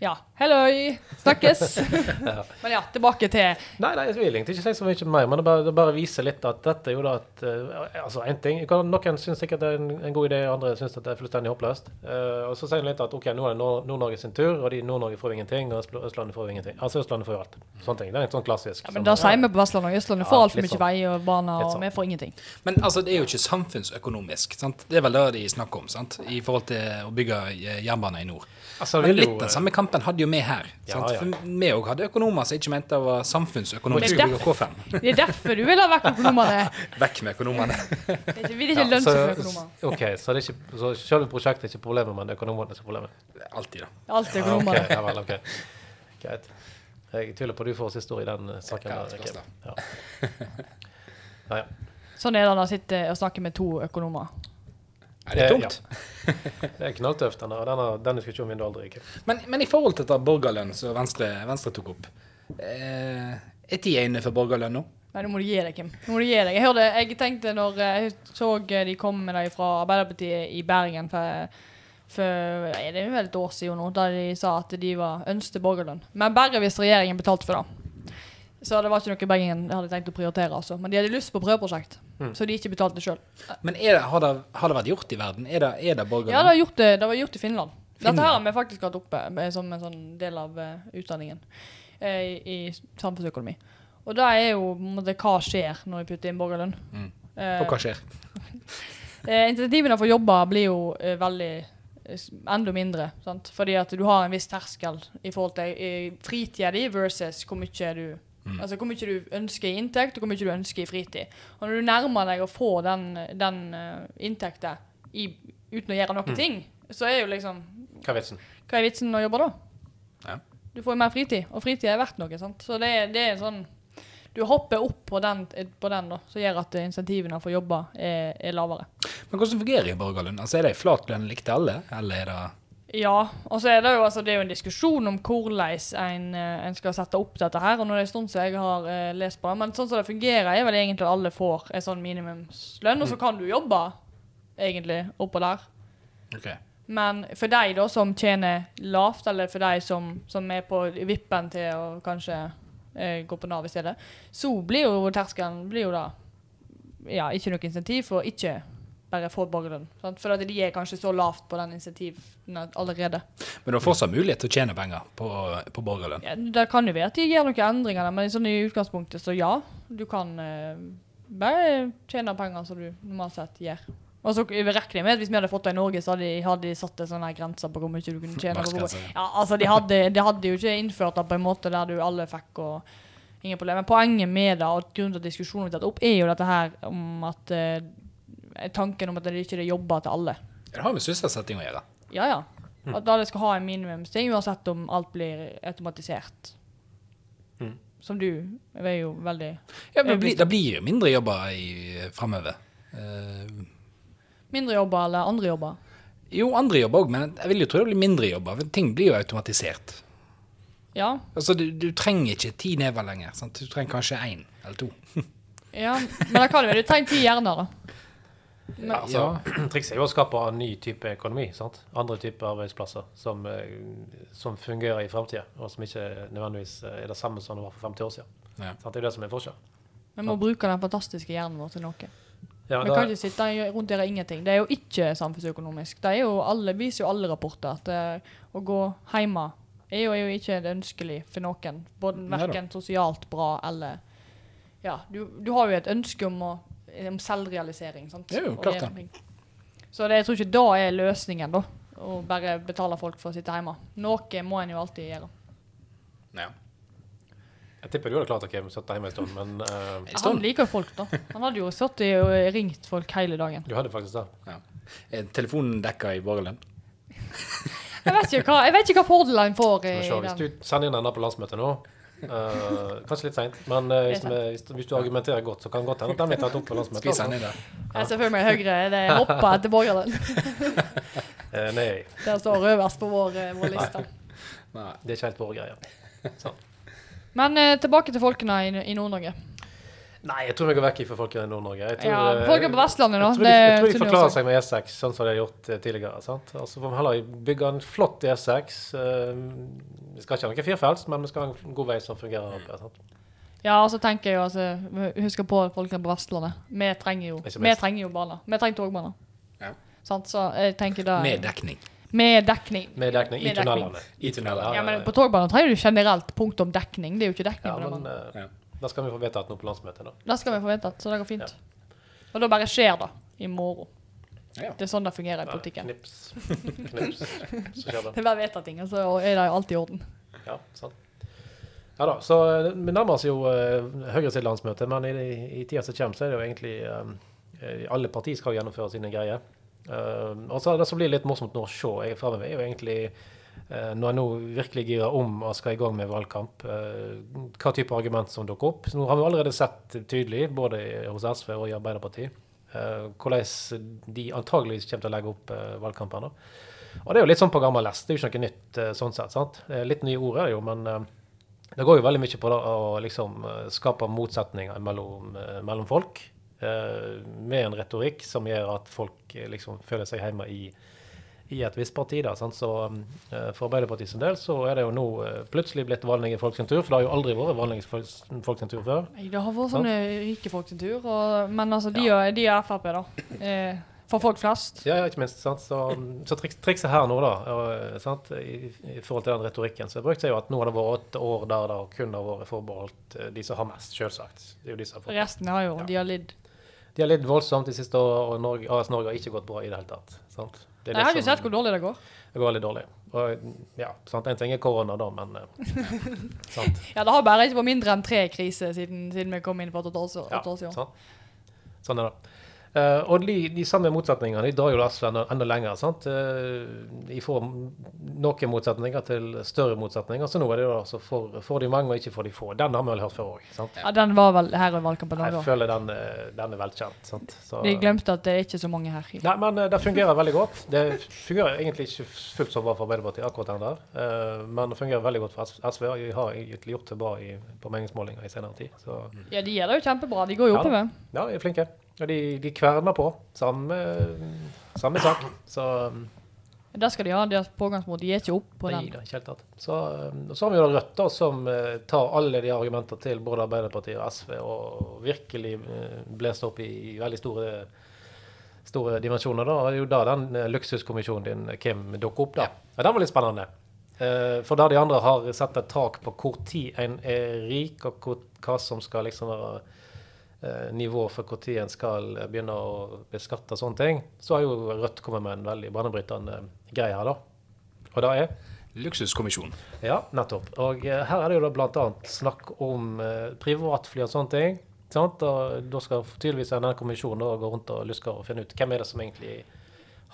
[SPEAKER 1] Ja. Halloi! Snakkes!
[SPEAKER 3] Ja.
[SPEAKER 1] Men ja, tilbake til
[SPEAKER 3] Nei, nei, jeg vil egentlig ikke si så mye mer, men det bare, det bare viser litt at dette er jo da at uh, Altså, en ting Noen syns sikkert det er en, en god idé, andre syns det er fullstendig håpløst. Uh, og så sier de litt at ok, nå er det Nord- Nord-Norge sin tur, og de Nord-Norge får ingenting, og Øst- Østlandet får ingenting. Altså Østlandet får jo alt. Sånne ting. Det er en sånn klassisk.
[SPEAKER 1] ja, Men da sier vi på Vestlandet og Østlandet
[SPEAKER 3] Ja,
[SPEAKER 1] får altfor
[SPEAKER 3] litt
[SPEAKER 1] mye
[SPEAKER 3] sånn.
[SPEAKER 1] vei og bane, og
[SPEAKER 3] sånn.
[SPEAKER 1] vi får ingenting.
[SPEAKER 2] Men altså, det er jo ikke samfunnsøkonomisk. sant? Det er vel det de snakker om, sant? i forhold til å bygge eh, jernbane i nord.
[SPEAKER 3] Altså, det
[SPEAKER 2] Men litt
[SPEAKER 3] jo,
[SPEAKER 2] den
[SPEAKER 3] eh,
[SPEAKER 2] samme kampen hadde jo vi her.
[SPEAKER 3] Ja,
[SPEAKER 2] sant?
[SPEAKER 3] ja.
[SPEAKER 2] For vi òg hadde økonomer som ikke mente det var samfunnsøkonomisk å bygge K5.
[SPEAKER 1] Det er derfor du vil ha vekk økonomene.
[SPEAKER 2] Vekk med økonomene.
[SPEAKER 1] Det er ikke- vil ikke
[SPEAKER 3] Ja, så,
[SPEAKER 1] økonomer.
[SPEAKER 3] ok, så, det er ikke, så selve prosjektet er ikke problemet, men økonomene er problemet?
[SPEAKER 2] Alltid, da.
[SPEAKER 1] Alltid økonomene.
[SPEAKER 3] Ja,
[SPEAKER 1] okay,
[SPEAKER 3] ja vel, ok. Greit. Jeg tviler på at du får siste ord i den eh, saken.
[SPEAKER 2] Ja,
[SPEAKER 3] der. Ja, ja.
[SPEAKER 1] Sånn er det når man sitter og snakker med to økonomer.
[SPEAKER 2] Nei, det er Ja.
[SPEAKER 3] Det er knalltøft, denne, denne, denne diskusjonen vinner aldri. ikke.
[SPEAKER 2] Men, men i forhold til dette borgerlønn som Venstre, Venstre tok opp eh, Er tida inne for borgerlønn nå?
[SPEAKER 1] Nei, nå må du gi deg, Kim. Nå må du gi deg. Jeg hørte, jeg tenkte når jeg så de kom med det fra Arbeiderpartiet i Bergen for, for er det er vel et år siden nå, da de sa at de var ønsket borgerlønn. Men bare hvis regjeringen betalte for det. Så det var ikke noe Bergen hadde tenkt å prioritere, altså. Men de hadde lyst på prøveprosjekt, så de ikke betalte sjøl.
[SPEAKER 2] Men det, har, det, har det vært gjort i verden? Er det, er det borgerlønn?
[SPEAKER 1] Ja, det, har gjort det, det var gjort i Finland. Dette
[SPEAKER 2] Finland?
[SPEAKER 1] her har vi faktisk hatt oppe eh, som en sånn del av uh, utdanningen eh, i, samfunnsøkonomi. Og det er jo måte, hva skjer når vi putter inn borgerlønn.
[SPEAKER 2] Mm.
[SPEAKER 1] Eh,
[SPEAKER 2] Og hva skjer?
[SPEAKER 1] eh, insentivene for jobber blir jo eh, veldig enda mindre. Sant? Fordi at du har en viss terskel i forhold til fritida di versus hvor mye du
[SPEAKER 2] Mm.
[SPEAKER 1] Altså hvor mye du ønsker i inntekt, og hvor mye du ønsker i fritid. Og når du nærmer deg å få den, den uh, inntekten i, uten å gjøre noen ting, så er jo liksom
[SPEAKER 3] Hva er vitsen?
[SPEAKER 1] Hva er vitsen å jobbe da?
[SPEAKER 2] Ja.
[SPEAKER 1] Du får jo mer fritid, og fritid er verdt noe. sant? Så det, det er sånn Du hopper opp på den, på den da, som gjør at insentivene for å jobbe er, er lavere.
[SPEAKER 2] Men hvordan fungerer borgerlønn? Altså, Er det flat lønn til alle, eller er det
[SPEAKER 1] Ja, og så er det jo, altså, det er jo en diskusjon om hvordan en, eh, en skal sette opp dette her. og er det en stund jeg har uh, lest på det, men sånn som det fungerer, er vel egentlig at alle får en sånn minimumslønn, og så kan du jobbe egentlig oppå der.
[SPEAKER 2] Okay.
[SPEAKER 1] Men for deg da som tjener lavt, eller for deg som, som er på vippen til å kanskje uh, gå på Nav i stedet, så blir jo terskelen blir jo da ja, ikke noe insentiv for ikke bare får borgerlønn. Sant? For de er kanskje så lavt på den insentivene allerede.
[SPEAKER 2] Men du har fortsatt mulighet til å tjene penger på, på borgerlønn?
[SPEAKER 1] Ja, det kan jo være at de gjør noen endringer, men sånn i utgangspunktet så ja. Du kan eh, bare tjene penger som du normalt sett gjør. Og så regner jeg med at hvis vi hadde fått det i Norge, så hadde de, hadde de satt en sånn grense på hvor mye du kunne tjene. Ja, altså de hadde, de hadde jo ikke innført det på en måte der du alle fikk og ingen problem. Men poenget med det, og grunnen til at diskusjonen blir tatt opp, er jo dette her om at eh, tanken om at det ikke er jobber til alle.
[SPEAKER 2] Det har med sysselsetting å gjøre.
[SPEAKER 1] Ja, ja. At alle skal ha en minimumsting, uansett om alt blir automatisert.
[SPEAKER 3] Mm.
[SPEAKER 1] Som du er jo veldig
[SPEAKER 2] Ja, men det blir, det blir mindre jobber i- framover. Uh,
[SPEAKER 1] Mindre jobber eller andre jobber.
[SPEAKER 2] jo, andre jobber òg, men jeg vil jo tro det blir mindre jobber. for Ting blir jo automatisert.
[SPEAKER 1] Ja.
[SPEAKER 2] Altså, du, du trenger ikke ti never lenger. Sant? Du trenger kanskje én eller to.
[SPEAKER 1] ja. Men det kan du jo du trenger ti hjerner, da.
[SPEAKER 3] Ja, altså, Trikset er jo å skape en ny type økonomi. sant? Andre typer arbeidsplasser som, eh, som fungerer i framtida, og som ikke nødvendigvis eh, er det samme som det var for 50 år siden.
[SPEAKER 2] Ja.
[SPEAKER 3] Sant? Det er jo det som er forskjell.
[SPEAKER 1] Vi må bruke den fantastiske hjernen vår til noe.
[SPEAKER 3] Ja,
[SPEAKER 1] Vi kan ikke sitte rundt og ingenting. Det er jo ikke samfunnsøkonomisk. Det er jo alle, viser jo alle rapporter at eh, å gå hjemme er jo, er jo ikke det ønskelig for noen. Både Verken sosialt bra eller Ja, du, du har jo et ønske om, å, om selvrealisering. sant?
[SPEAKER 2] Det er jo klart det.
[SPEAKER 1] Så det, jeg tror ikke da er løsningen, da. Å bare betale folk for å sitte hjemme. Noe må en jo alltid gjøre.
[SPEAKER 2] Ja.
[SPEAKER 3] Jeg tipper du hadde klart å okay, sitte hjemme en stund, men
[SPEAKER 2] uh,
[SPEAKER 1] Han liker jo folk, da. Han hadde jo sittet og ringt folk hele dagen.
[SPEAKER 3] du hadde faktisk det.
[SPEAKER 2] Ja. Er telefonen dekka i borgerlønn?
[SPEAKER 1] Jeg vet ikke hva, jeg vet ikke hva fordelen får
[SPEAKER 3] Skal vi se, Hvis du sender inn den der på landsmøtet nå eh, Kanskje litt seint, men uh, hvis,
[SPEAKER 1] Det er
[SPEAKER 3] hvis, hvis du argumenterer godt, så kan det godt hende at den blir tatt opp på landsmøtet.
[SPEAKER 2] Sende?
[SPEAKER 1] Jeg ser for meg Høyre det hopper etter borgerlønn.
[SPEAKER 3] uh, nei,
[SPEAKER 1] Det står øverst på vår, eh, vår liste.
[SPEAKER 2] Nei.
[SPEAKER 3] det er ikke helt våre greier. Sånn.
[SPEAKER 1] Men eh, tilbake til folkene i, i Nord-Norge.
[SPEAKER 3] Nei, jeg tror vi går vekk fra folk i Nord-Norge. Jeg tror,
[SPEAKER 1] Ja,
[SPEAKER 3] eh,
[SPEAKER 1] folk er på Vestlandet nå.
[SPEAKER 3] Jeg tror, de, jeg tror de forklarer seg med E6, sånn som de har gjort eh, tidligere. sant? Altså får vi heller bygge en flott E6. eh, vi skal ikke ha noen firefelts, men vi skal ha en god vei som fungerer. oppe, sant?
[SPEAKER 1] Ja, og så tenker jeg jo altså Husk på folkene på Vestlandet. Vi trenger jo, vi trenger jo baner. Vi trenger togbaner.
[SPEAKER 2] Ja.
[SPEAKER 1] Sant? Så jeg tenker da
[SPEAKER 2] Med dekning.
[SPEAKER 1] Med dekning.
[SPEAKER 3] Med dekning i tunnelene.
[SPEAKER 2] I tunnelene.
[SPEAKER 1] Ja, men på togbaner trenger du generelt punktum dekning. Det er jo ikke dekning
[SPEAKER 3] Ja,
[SPEAKER 1] på det.
[SPEAKER 3] men
[SPEAKER 2] Ja.
[SPEAKER 3] Da skal vi få vedtatt noe på landsmøtet. da.
[SPEAKER 1] Da skal vi få vedtatt, så det går fint. Og da bare skjer det i morgen.
[SPEAKER 2] Ja.
[SPEAKER 1] Det er sånn det fungerer i politikken.
[SPEAKER 3] Knips. Knips. Så skjer det.
[SPEAKER 1] Det er bare vedtatt ting, og så er det jo alt i orden.
[SPEAKER 3] Ja, sant. Ja da, så eh, vi nærmer oss jo uh, Høyre sitt landsmøte, men i, i tida som kommer, så er det jo egentlig um, Alle partier skal gjennomføre sine greier. Eh, og så Det som blir litt morsomt nå å se jeg er jo egentlig eh, når jeg nå virkelig girer om og skal i gang med valgkamp, eh, hva type argument som dukker opp. Nå har vi allerede sett tydelig, både hos SV og i Arbeiderpartiet, eh, hvordan de antageligvis kommer til å legge opp eh, valgkampen. Og det er jo litt sånn på gammel lest. Det er jo ikke noe nytt eh, sånn sett. sant? Eh, Litt nye ord er det jo, men eh, det går jo veldig mye på det å liksom eh, skape motsetninger mellom, eh, mellom folk. eh, Med en retorikk som gjør at folk eh, liksom føler seg hjemme i, i et visst parti. da, sant? Så eh, For Arbeiderpartiet sin del så er det jo nå eh, plutselig blitt vanlige folk sin tur. For det har jo aldri vært valgning i folk sin tur før.
[SPEAKER 1] Nei, Det har vært sånne rike folk sin tur, og, men altså, de, er, de er Frp, da. Eh, for folk flest.
[SPEAKER 3] Ja, ja, ikke minst. sant? Så, så triks, trikset her nå, da, og, sant? I, i forhold til den retorikken, så brukte er jo at nå har det vært åtte år der det kun har vært forbeholdt eh, de som har mest, selvsagt. Det er jo de som har fått
[SPEAKER 1] Resten har jo de har lidd.
[SPEAKER 3] De har lidd voldsomt de siste årene, og Norge, AS Norge har ikke gått bra i det hele tatt. Sant? Det,
[SPEAKER 1] Nei, Jeg har ikke sett hvor dårlig det går.
[SPEAKER 3] Det går veldig dårlig. Og, ja, sant? En ting er korona, da, men eh, sant?
[SPEAKER 1] Ja, Det har bare ikke vært mindre enn tre kriser siden, siden vi kom inn for åtte år siden.
[SPEAKER 3] Ja,
[SPEAKER 1] sånn.
[SPEAKER 3] sant? Sånn er det. Eh, og de, de samme motsetningene de drar jo SV enda, enda lenger. sant? Uh, de får noen motsetninger til større motsetninger, så nå er det jo altså for, for de mange og ikke for de få. Den har vi vel hørt før òg.
[SPEAKER 1] Ja, Den var vel her i valgkampen òg, Jeg
[SPEAKER 3] føler den, eh, den er velkjent. sant? Så-
[SPEAKER 1] De glemte at det er ikke så mange her.
[SPEAKER 3] Nei, men uh, det fungerer veldig godt. Det fungerer egentlig ikke fullt så bra for Arbeiderpartiet, akkurat den der. Men det fungerer veldig godt for SV. og De har gjort det bra i, på meningsmålinger i senere tid. Så
[SPEAKER 1] Ja, de gjør det jo kjempebra. De går jo
[SPEAKER 3] Ja
[SPEAKER 1] oppover.
[SPEAKER 3] ja, de er flinke. Og de, de kverner på. Samme, samme sak. Så um,
[SPEAKER 1] Det skal de ha. Deres pågangsmot. De gir ikke opp på
[SPEAKER 3] nei,
[SPEAKER 1] den.
[SPEAKER 3] det er ikke helt tatt. Så, um, og så har vi jo da Rødt, da, som eh, tar alle de argumentene til både Arbeiderpartiet og SV og virkelig uh, blåser opp i, i veldig store store dimensjoner. da, og Det er jo da den eh, luksuskommisjonen din, Kim, dukker opp. da. Ja. Den var litt spennende. Eh, for der de andre har satt et tak på hvor tid en er rik, og hvor, hva som skal liksom være nivå for når en skal begynne å beskatte sånne ting, så har jo Rødt kommet med en veldig banebrytende greie her, da. Og det er
[SPEAKER 2] Luksuskommisjonen.
[SPEAKER 3] ja, nettopp. Og eh, her er det jo da annet snakk om eh, privatfly og sånne ting. Sant? Og da skal tydeligvis denne kommisjonen da gå rundt og luske og finne ut hvem er det som egentlig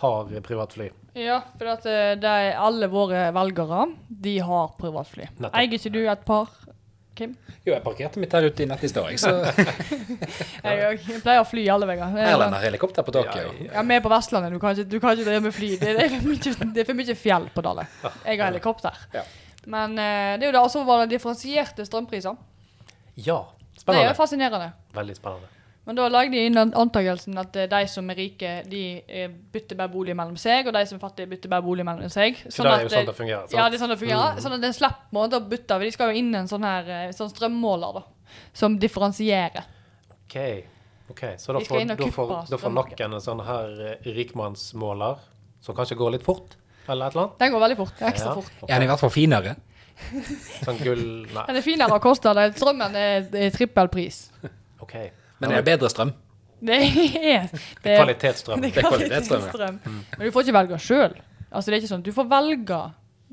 [SPEAKER 3] har privatfly.
[SPEAKER 1] Ja, for at eh, det er alle våre velgere, de har privatfly.
[SPEAKER 3] Nettopp.
[SPEAKER 1] Eier ikke du et par, Kim?
[SPEAKER 2] Jo, jeg parkerte mitt her ute i nett i stad, jeg, så
[SPEAKER 1] Jeg, jeg pleier å fly alle veier.
[SPEAKER 2] Erlend har helikopter på taket.
[SPEAKER 3] Ja,
[SPEAKER 2] Ja,
[SPEAKER 1] Ja, vi er på Vestlandet. Du kan ikke, du kan ikke drive med fly. Det, er for mye, det er for mye fjell på Dale. Jeg har helikopter.
[SPEAKER 2] Ja.
[SPEAKER 1] Men eh, det er jo det. også var det differensierte strømpriser.
[SPEAKER 3] ja Spennende.
[SPEAKER 1] Det er jo fascinerende.
[SPEAKER 3] Veldig spennende.
[SPEAKER 1] Men da lagde de inn antakelsen at eh, de som er rike, de eh, bytter bare bolig mellom seg, og de som er fattige, bytter bare bolig mellom seg.
[SPEAKER 3] Så det er jo sånn
[SPEAKER 1] eh,
[SPEAKER 3] det fungerer. Sant?
[SPEAKER 1] Ja, det er sånn det fungerer. Sånn at det slipper måte å bytte. De skal jo inn en sånn her sånn strømmåler, da. Som differensierer.
[SPEAKER 3] OK. ok, Så da får, da får, da får noen en sånn her rikmannsmåler, som kanskje går litt fort, eller et eller annet?
[SPEAKER 1] Den går veldig fort. Ekstra
[SPEAKER 3] Ja,
[SPEAKER 1] fort.
[SPEAKER 3] Okay.
[SPEAKER 2] Er den i hvert fall finere?
[SPEAKER 3] Sånn gull Nei,
[SPEAKER 1] Den er finere å koste. det- Strømmen er, er trippel pris.
[SPEAKER 3] OK.
[SPEAKER 2] Men det er det bedre strøm?
[SPEAKER 1] Det er, det er
[SPEAKER 3] Kvalitetsstrøm.
[SPEAKER 1] Det
[SPEAKER 2] er kvalitetsstrøm,
[SPEAKER 1] kvalitetsstrøm. Men du får ikke velge sjøl. Altså, det er ikke sånn, du får velge.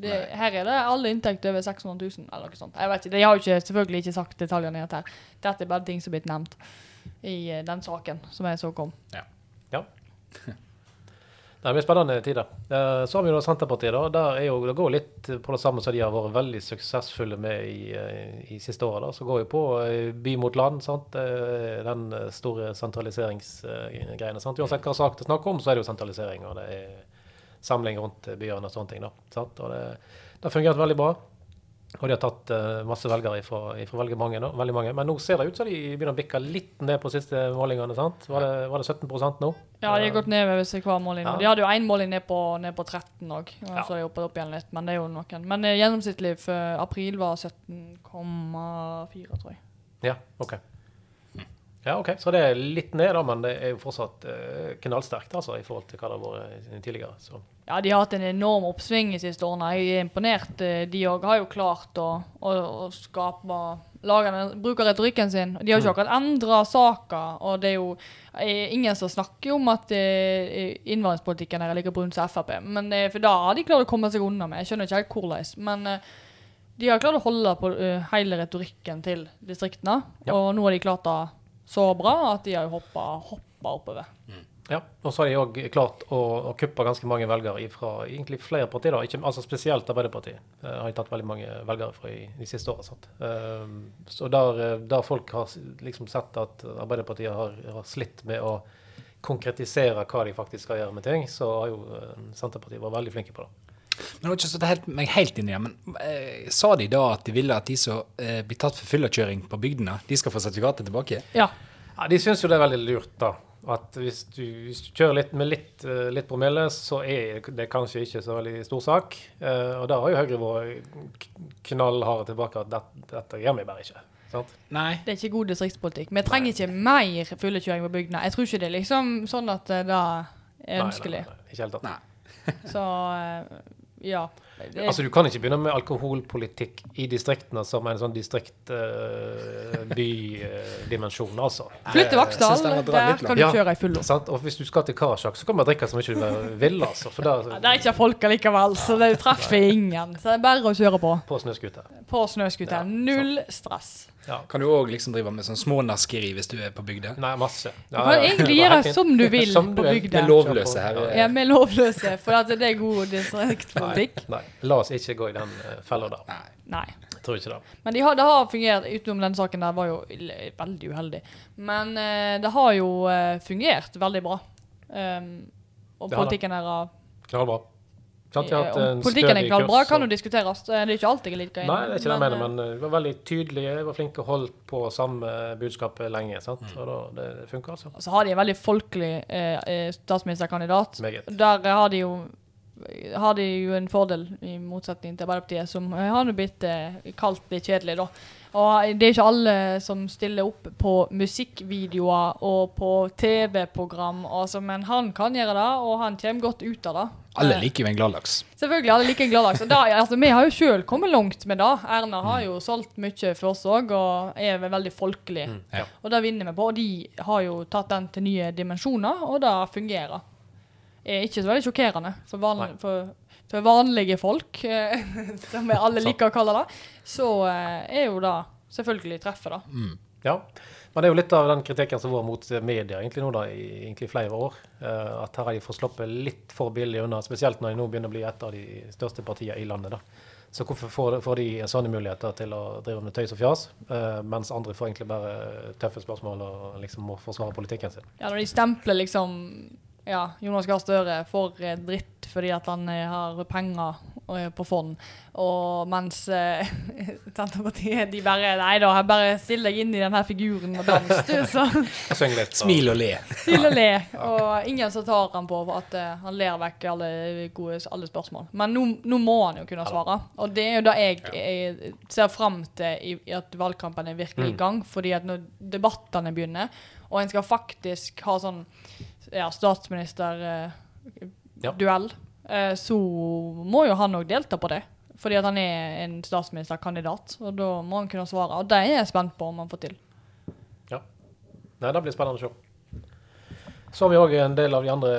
[SPEAKER 1] Det, her er det alle inntekter over 600 000, eller noe sånt. Jeg vet ikke, De har jo ikke, selvfølgelig ikke sagt detaljene i dette. Dette er bare ting som er blitt nevnt i eh, den saken som jeg så kom.
[SPEAKER 3] Ja. Ja. Det blir spennende tider. Eh, Så har vi da Senterpartiet. da, der er jo, Det går litt på det samme som de har vært veldig suksessfulle med i, eh, i siste året. da, Så går jo på eh, by mot land. sant? Den store sentraliseringsgreiene. sant? Uansett hva sak det er snakk om, så er det jo sentralisering. og det er samling rundt byene og sånne ting. da, sant? Og det, det har fungert veldig bra. Og de har tatt eh, masse velgere fra veldig nå, veldig mange. Men nå ser det ut som de begynner å bikke litt ned på siste målingene. sant? Var det, var det 17% nå?
[SPEAKER 1] Ja, de har gått ned ved hver måling.
[SPEAKER 3] Ja.
[SPEAKER 1] De hadde jo én måling ned på, ned på 13 òg, og
[SPEAKER 3] Ja.
[SPEAKER 1] så de hoppet opp igjen litt. Men det er jo noen. Men eh, gjennomsnittlig for april var 17,4, tror jeg.
[SPEAKER 3] Ja, ok. Ja, ok. Så det er litt ned, da, men det er jo fortsatt eh, knallsterkt altså, i forhold til hva det har vært tidligere. Så.
[SPEAKER 1] Ja, de har hatt en enorm oppsving de siste årene. Jeg er imponert. Eh, De òg har jo klart å, å, å skape lagene bruker retorikken sin. De har ikke akkurat endra saka, og det er jo eh, ingen som snakker om at eh, innvandringspolitikken er like brun som Frp. Men det, For da har de klart å komme seg unna med. Jeg skjønner ikke helt hvordan. Men eh, de har klart å holde på eh, hele retorikken til distriktene.
[SPEAKER 3] Ja.
[SPEAKER 1] Og nå har de klart det så bra at de har hoppa, hoppa oppover.
[SPEAKER 3] Ja, og så har de òg klart å, å kuppe ganske mange velgere fra egentlig flere partier. da, ikke, altså Spesielt Arbeiderpartiet uh, har de tatt veldig mange velgere fra i, de siste åra. Uh, så der, eh, der folk har liksom sett at Arbeiderpartiet har, har slitt med å konkretisere hva de faktisk skal gjøre med ting, så har jo eh, Senterpartiet vært veldig flinke på det.
[SPEAKER 2] Men jeg har ikke satt helt, meg helt inn i det. Men eh, sa de da at de ville at de som eh, blir tatt for fyllekjøring på bygdene, de skal få sertifikatet tilbake?
[SPEAKER 1] Ja.
[SPEAKER 3] Ja, De syns jo det er veldig lurt, da. At hvis du, hvis du kjører litt med litt, eh, litt promille, så er det kanskje ikke så veldig stor sak. Eh, og da har jo Høyre vært knallharde tilbake at dette, dette gjør vi bare ikke. Sant?
[SPEAKER 2] Nei.
[SPEAKER 1] Det er ikke god distriktspolitikk. Vi trenger ikke mer fyllekjøring på bygdene. Jeg tror ikke det er liksom sånn at det er ønskelig.
[SPEAKER 3] Nei, nei, nei, ikke helt tatt.
[SPEAKER 2] Nei.
[SPEAKER 1] Så eh, ja. Det,
[SPEAKER 3] Altså, Du kan ikke begynne med alkoholpolitikk i distriktene som en sånn distrikt-by-dimensjon, altså.
[SPEAKER 1] Flytt til
[SPEAKER 2] Jeg
[SPEAKER 1] Vaksdal,
[SPEAKER 2] synes den var dratt
[SPEAKER 1] der kan du kjøre i full
[SPEAKER 3] Sant? Og hvis du skal til Karasjok, så kan man drikke så mye du vil, altså. For da,
[SPEAKER 1] Ja, Det er ikke folk allikevel, så det treffer ingen. Så det er bare å kjøre på.
[SPEAKER 3] på snøscooter.
[SPEAKER 1] På snøscooter.
[SPEAKER 3] Ja,
[SPEAKER 1] Null stress.
[SPEAKER 3] Ja.
[SPEAKER 2] Kan du òg liksom drive med sånn smånaskeri hvis du er på bygda?
[SPEAKER 3] Nei, masse.
[SPEAKER 1] Du kan egentlig gjøre som du vil
[SPEAKER 3] Som du
[SPEAKER 1] på bygda.
[SPEAKER 2] Det er lovløse her.
[SPEAKER 3] Ja.
[SPEAKER 1] med vi er lovløse, for at det er god distriktspolitikk.
[SPEAKER 3] Nei, la oss ikke gå i den uh, fella der.
[SPEAKER 2] Nei.
[SPEAKER 1] Nei.
[SPEAKER 3] Jeg tror ikke det.
[SPEAKER 1] Men de har, det har fungert, utenom den saken der var jo veldig uheldig. Men eh, det har jo eh, fungert veldig bra. Um, og
[SPEAKER 3] har
[SPEAKER 1] politikken er bra
[SPEAKER 3] Knallbra. Sant, ja,
[SPEAKER 1] Om Politikken er
[SPEAKER 3] stødig bra,
[SPEAKER 1] kan jo diskuteres. Det er ikke alltid jeg liker
[SPEAKER 3] Nei, det er ikke det jeg mener,
[SPEAKER 1] eh,
[SPEAKER 3] men vi var veldig tydelige, var flinke og holdt på samme budskapet lenge. sant?
[SPEAKER 2] Mm.
[SPEAKER 3] Og da, det, det funker, altså.
[SPEAKER 1] Og så har de en veldig folkelig eh, eh, statsministerkandidat.
[SPEAKER 3] Meget.
[SPEAKER 1] Der eh, har de jo har de jo en fordel, i motsetning til Arbeiderpartiet, som eh, har nå blitt eh, kalt litt kjedelig, da. Og det er ikke alle som stiller opp på musikkvideoer og på TV-program, altså, men han kan gjøre det, og han kommer godt ut av det.
[SPEAKER 2] Alle liker jo en gladlaks.
[SPEAKER 1] Selvfølgelig, alle liker en gladlaks. Da- Altså, vi har jo sjøl kommet langt med det. Erna har jo solgt mye for oss òg, og er veldig folkelig.
[SPEAKER 3] Mm, ja.
[SPEAKER 1] Og det vinner vi på. Og de har jo tatt den til nye dimensjoner, og det fungerer. Er ikke så veldig sjokkerende for, van for, for vanlige folk, som vi alle liker å kalle det. Så eh, er jo det selvfølgelig treffet, da.
[SPEAKER 3] Ja. Men det er jo litt av den kritikken som var mot media egentlig nå da, i egentlig flere år. eh, at her har de fått sluppet litt for billig unna, spesielt når de nå begynner å bli et av de største partiene i landet. da. Så hvorfor får, får de sånne muligheter til å drive med tøys og fjas, eh, mens andre får egentlig bare tøffe spørsmål og liksom må forsvare politikken sin?
[SPEAKER 1] Ja, når de stempler liksom ja, Jonas Gahr Støre for dritt fordi at han eh, har penger på fond, og mens eh, Senterpartiet de bare Nei da, jeg bare still deg inn i den her figuren og dans, du, så
[SPEAKER 3] litt.
[SPEAKER 2] Smil og le.
[SPEAKER 1] Smil og le. Og ingen som tar han på at eh, han ler vekk alle gode alle spørsmål. Men nå, nå må han jo kunne svare, og det er jo det jeg, jeg ser fram til i, i at valgkampen er virkelig i
[SPEAKER 3] Mm.
[SPEAKER 1] gang, fordi at når debattene begynner, og en skal faktisk ha sånn ja, statsministerduell,
[SPEAKER 3] Ja.
[SPEAKER 1] eh, så må jo han òg delta på det. Fordi at han er en statsministerkandidat, og da må han kunne svare. Og det er jeg spent på om han får til.
[SPEAKER 3] Nei, det blir spennende å se. Så har vi òg en del av de andre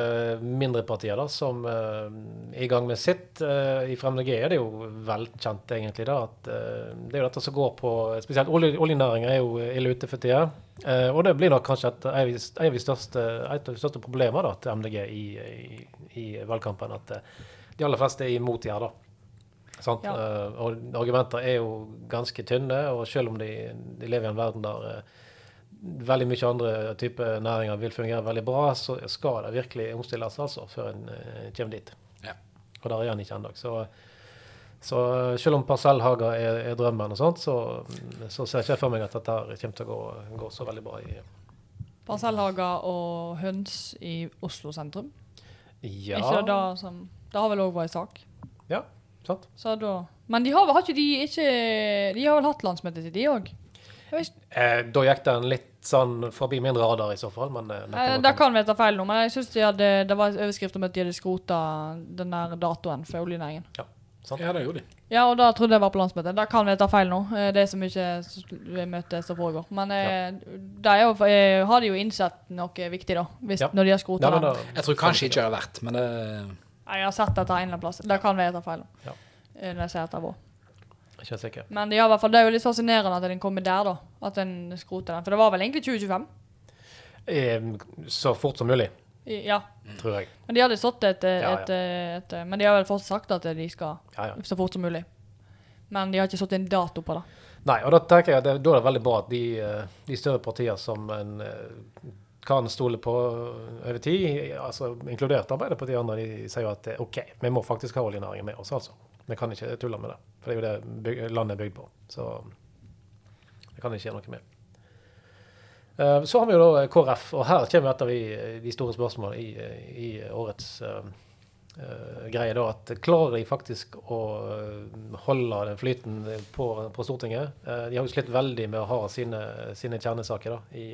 [SPEAKER 3] mindre partiene som uh, er i gang med sitt. Uh, I Frem er det jo velkjent, egentlig, da, at uh, det er jo dette som går på Spesielt olje, oljenæringa er jo ille ute for tida. Eh, og det blir nok kanskje et, et av de- største, et av de største problemene da, til MDG i, i, i valgkampen. At eh, de aller fleste er imot de her, da. Sant?
[SPEAKER 1] Ja.
[SPEAKER 3] Eh, og argumenter er jo ganske tynne, og selv om de, de lever i en verden der eh, veldig mye andre typer næringer vil fungere veldig bra, så skal det virkelig omstilles altså, før en eh, kommer dit.
[SPEAKER 2] Ja.
[SPEAKER 3] Og der er en ikke ennå. Så, så selv om parsellhager er, er drømmen, og sånt, så, så ser ikke jeg for meg at dette kommer til å gå, gå så veldig bra. i
[SPEAKER 1] Parsellhager og høns i Oslo sentrum.
[SPEAKER 3] Ja,
[SPEAKER 1] ikke det som Det har vel òg vært sak.
[SPEAKER 3] ja sant?
[SPEAKER 1] Men de har, vel- har ikke de ikke De har vel hatt landsmøtet sitt, de òg?
[SPEAKER 3] Eh, da gikk den litt sånn forbi min radar i så fall, men eh,
[SPEAKER 1] Eh, det kan vi ta feil nå, men jeg synes de det var en overskrift om at de hadde skrota den der datoen for oljenæringen.
[SPEAKER 3] Sant?
[SPEAKER 2] Ja, det gjorde de.
[SPEAKER 1] Ja, og da trodde jeg var på landsmøtet. Da kan jeg ta feil nå. Eh, Det er så mye møte som foregår. Men ja. det er jo, eh, har de jo innsett noe viktig, da. Hvis,
[SPEAKER 3] Ja.
[SPEAKER 1] Når de har skrota
[SPEAKER 3] Ja, det.
[SPEAKER 2] Jeg tror kanskje ikke det har vært, men det
[SPEAKER 1] Jeg har sett dette en eller annen plass. Da kan vi jeg tar feil.
[SPEAKER 3] Ja.
[SPEAKER 1] eh, Når jeg ser etter vår.
[SPEAKER 3] Ikke sikker.
[SPEAKER 1] Men de har hvert fall, det er jo litt fascinerende at den kommer der, da. At den skroter den. For det var vel egentlig 2025?
[SPEAKER 3] Eh, Så fort som mulig,
[SPEAKER 1] Ja.
[SPEAKER 3] tror jeg.
[SPEAKER 1] Men de hadde satt et, et,
[SPEAKER 3] Ja, ja.
[SPEAKER 1] et, et, et Men de har vel fortsatt sagt at de skal
[SPEAKER 3] Ja, ja.
[SPEAKER 1] så fort som mulig. Men de har ikke satt en dato på det.
[SPEAKER 3] Nei, og da tenker jeg at det, da er det veldig bra at de, eh, de større partier som en eh, kan stole på over tid, altså inkludert Arbeiderpartiet og andre, de sier jo at eh, OK, vi må faktisk ha oljenæringen med oss, altså. Vi kan ikke tulle med det. For det er jo det byg landet er bygd på. Så det kan ikke gjøre noe med. Eh, Så har vi jo da KrF, og her kommer et av de, store spørsmålene i, i årets eh, eh, greie. da, at Klarer de faktisk å holde den flyten på, på Stortinget? De har jo slitt veldig med å ha sine, sine kjernesaker da, i,